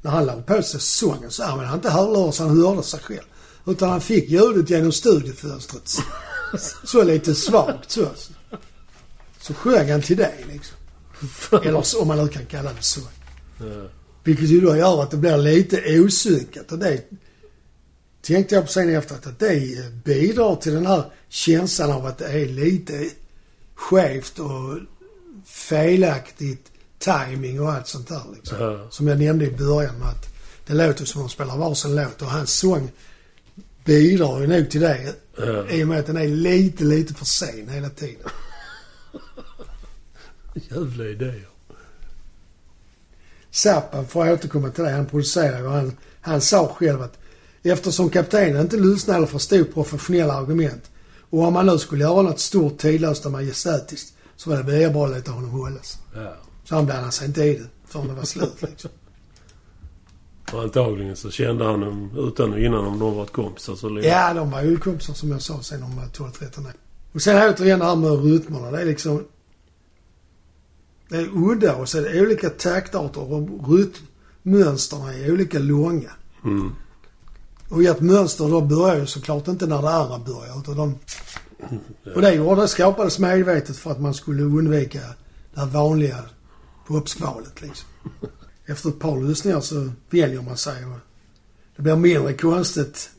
När han la på sig sången så använde han inte hörlurar så han hörde sig själv. Utan han fick ljudet genom studiofönstret. Så lite svagt så. Så sjöng han till dig liksom. Eller om man nu kan kalla det så. Ja. Vilket ju då gör att det blir lite osynkat. Och det tänkte jag på sen efteråt att det bidrar till den här känslan av att det är lite skevt och felaktigt timing och allt sånt där liksom. Ja. Som jag nämnde i början med att det låter som att de spelar varsin låt och hans sång bidrar ju nog till det. Ja. I och med att den är lite, lite för sen hela tiden. Jävla idéer. Zappa, för att återkomma till det, han producerade och han, han sa själv att eftersom kaptenen inte lyssnade eller förstod professionella argument och om man nu skulle göra något stort, tidlöst och majestätiskt så var det mer bra att låta honom hållas. Ja. Så han blandade sig inte i det förrän det var slut liksom. Och antagligen så kände han dem utan och innan om de varit kompisar så länge. Ja, de var ju kompisar som jag sa sen var 12-13 år. Och sen återigen det här med rytmerna. Det är liksom... Det är udda och så är det olika taktarter och rytmmönstren är olika långa. Mm. Och ett mönster då börjar ju såklart inte när det andra börjar utan de... Och det gjorde, skapades medvetet för att man skulle undvika det här vanliga popskvalet liksom. Efter ett par lyssningar så väljer man sig och det blir mindre konstigt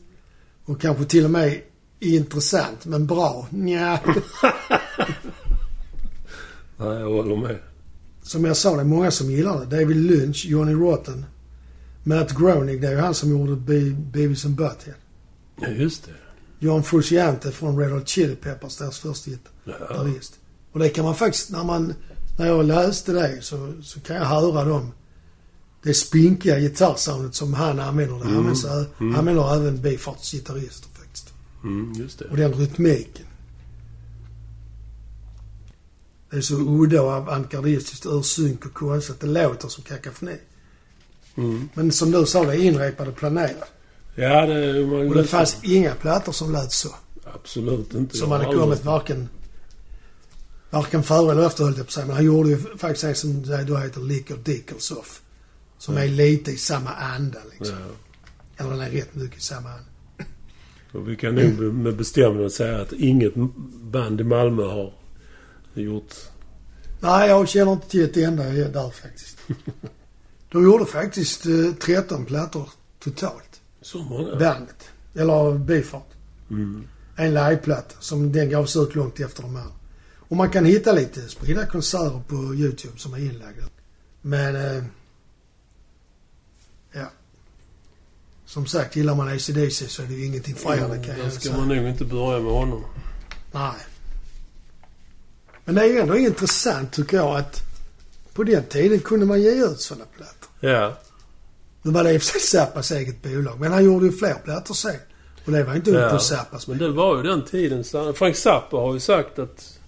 och kanske till och med intressant men bra. Nja. Nej, jag håller med. Som jag sa, det är många som gillar det. David Lynch, Johnny Rotten, Matt Groening, det är ju han som gjorde Be- Beavis and Butthead. Ja, just det. John Frusciante från Red Hot Chili Peppers, deras första gitarrist. Och det kan man faktiskt, när man, när jag läste det så, så kan jag höra dem. Det spinkiga gitarrsoundet som han använder. Det Mm. används, ä- Mm. använder även Beefarts gitarrister faktiskt. Mm, just det. Och den rytmiken. Det är så udda och avantgardistiskt ur synk och konstigt. Det låter som kakafoni. Mm. Men som du sa, det är inrepade planerat. Ja, det... Man Och det fanns inga plattor som lät så. Absolut inte. Som hade kommit varken... Varken före eller efter höll jag på att säga. Men han gjorde ju faktiskt en som då heter Lick och Dickles Off. Som är lite i samma anda liksom. Ja. Eller den är rätt mycket i samma anda. Och vi kan nog med bestämdhet säga att inget band i Malmö har gjort... Nej, jag känner inte till ett enda där faktiskt. De gjorde faktiskt eh, 13 plattor totalt. Så många. Bandet. Eller Bifart. Mm. En liveplatta som den gavs ut långt efter de här. Och man kan hitta lite spridda konserter på YouTube som är inlagda. Men... Eh, ja. Som sagt, gillar man ACDC så är det ju ingenting för er, det kan jag ska man nog inte börja med honom. Nej. Men det är ju ändå intressant tycker jag att på den tiden kunde man ge ut sådana plattor. Ja. Nu var det i och för sig Zappas eget bolag, men han gjorde ju fler plattor sen. Och det var inte upp på Zappas. Men det var ju den tiden. så- Frank Zappa har ju sagt att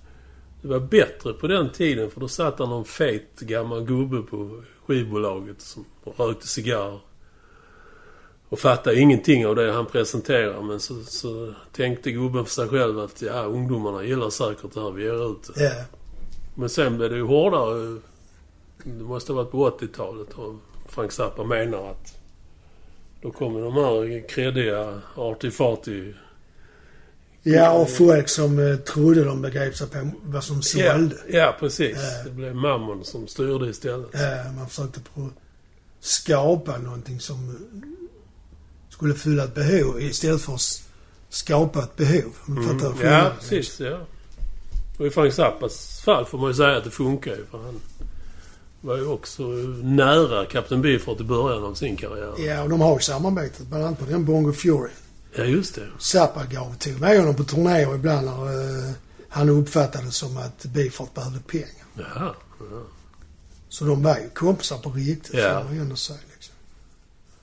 det var bättre på den tiden för då satt han någon fet gammal gubbe på skivbolaget som rökte cigarr. Och fattade ingenting av det han presenterade. Men så, så tänkte gubben för sig själv att ja, ungdomarna gillar säkert det här vi ger ut. Ja. Men sen blev det ju hårdare. Det måste ha varit på 80-talet. Och Frank Zappa menar att då kommer de här kreddiga arty-farty Ja, och folk som eh, trodde de begrep sig på vad som Ja, sålde. ja, precis. Ja. Det blev mammon som styrde istället. Ja, man försökte på skapa någonting som eh, skulle fylla ett behov istället för att skapa ett behov. Om Mm. fattar Ja, precis. Ja. Och i Frank Zappas fall får man ju säga att det funkar ju. För han var ju också nära Captain Beefheart i början av sin karriär. Ja, och de har ju samarbetat bland annat på den Bongo Fury. Ja, just det. Zappa gav tog med honom på turnéer ibland när eh, han uppfattade som att Beefheart behövde pengar. Jaha. Ja. Så de var ju kompisar på riktigt, Ja. får man ju ändå säga. Liksom.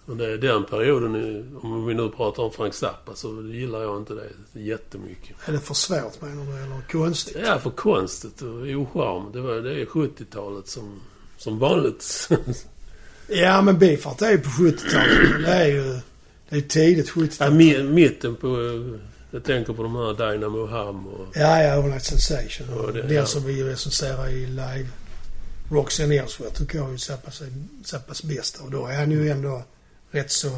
Och det är den perioden, om vi nu pratar om Frank Zappa, så gillar jag inte det jättemycket. Är det för svårt menar du, eller konstigt? Ja, för konstigt och ocharm. Det, var, det är 70-talet som, som vanligt. Ja, men Beefheart är ju på 70-talet. men Det är ju... Det är tidigt 70 Ja, mi- mitten på... eh, Jag tänker på de här Dynamo Ham och... Ja, ja, All Night Sensation. Och det- den ja. som vi recenserar i live. Roxy Nersworth tycker jag är så pass, så pass bästa. Och då är han ju ändå rätt så...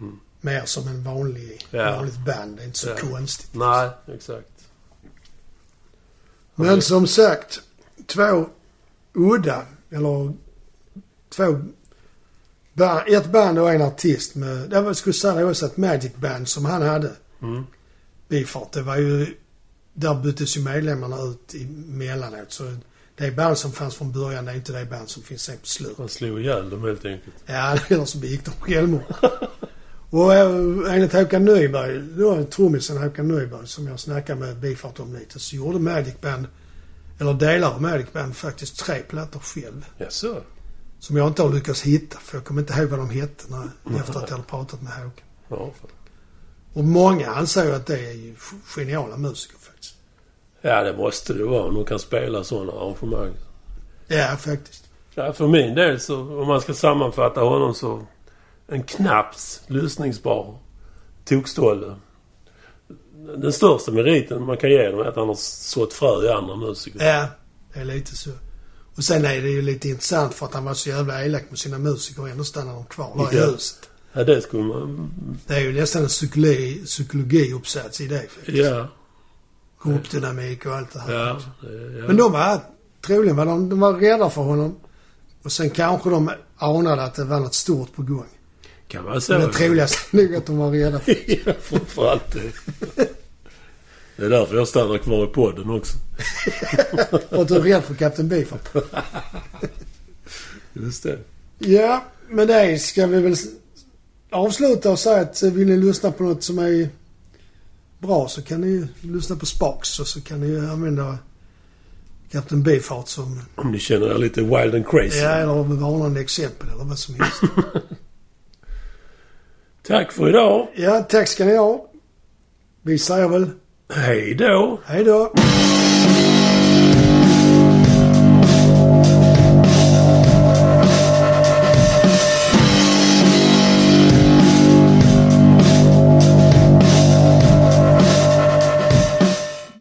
Mm. Mer som en vanlig, Ja. vanligt band. Det är inte så Ja. konstigt. Nej, exakt. Men som sagt, två udda, eller två... Ett band och en artist med... Jag skulle säga det var också ett Magic Band som han hade. Mm. Bifart. Det var ju... Där byttes ju medlemmarna ut emellanåt. Så det band som fanns från början, det är inte det band som finns sen på slutet. Han slog ihjäl dem helt enkelt. Ja, eller så begick de självmord. Och äh, enligt Håkan Nyberg, då trummisen Håkan Nyberg som jag snackade med Bifart om lite, så gjorde Magic Band, eller delar av Magic Band, faktiskt tre plattor själv. Jaså? Som jag inte har lyckats hitta, för jag kommer inte ihåg vad de hette när, efter att jag hade pratat med Håkan. Ja. Och många anser ju att det är ju geniala musiker faktiskt. ja, det måste det vara. om De kan spela sådana arrangemang. Ja, faktiskt. Ja, för min del så, om man ska sammanfatta honom så... En knaps lyssningsbar tokstolle. Den största meriten man kan ge dem är att han har sått frö i andra musiker. Ja, det är lite så. Och sen är det ju lite intressant för att han var så jävla elak med sina musiker och ändå stannar de kvar där i Ja. huset. Ja, det skulle man... Det är ju nästan en psykologi, psykologiuppsats i det faktiskt. Ja. Gruppdynamik och allt det här. Ja. ja. Men de var, troligen var de, de var rädda för honom. Och sen kanske de anade att det var något stort på gång. Kan man Men säga. det troligaste är nog att de var rädda för ja, framförallt det. Det är därför jag stannar kvar i podden också. och att du är rädd för Kapten Beefheart. Just det. Ja, med det ska vi väl avsluta och säga att eh, vill ni lyssna på något som är bra så kan ni lyssna på Sparks och så kan ni använda Kapten Beefheart som, Om ni känner er lite wild and crazy. ja, eller varnande exempel eller vad som helst. Tack för idag. Ja, tack ska ni ha. Vi säger väl Hej då. hej då.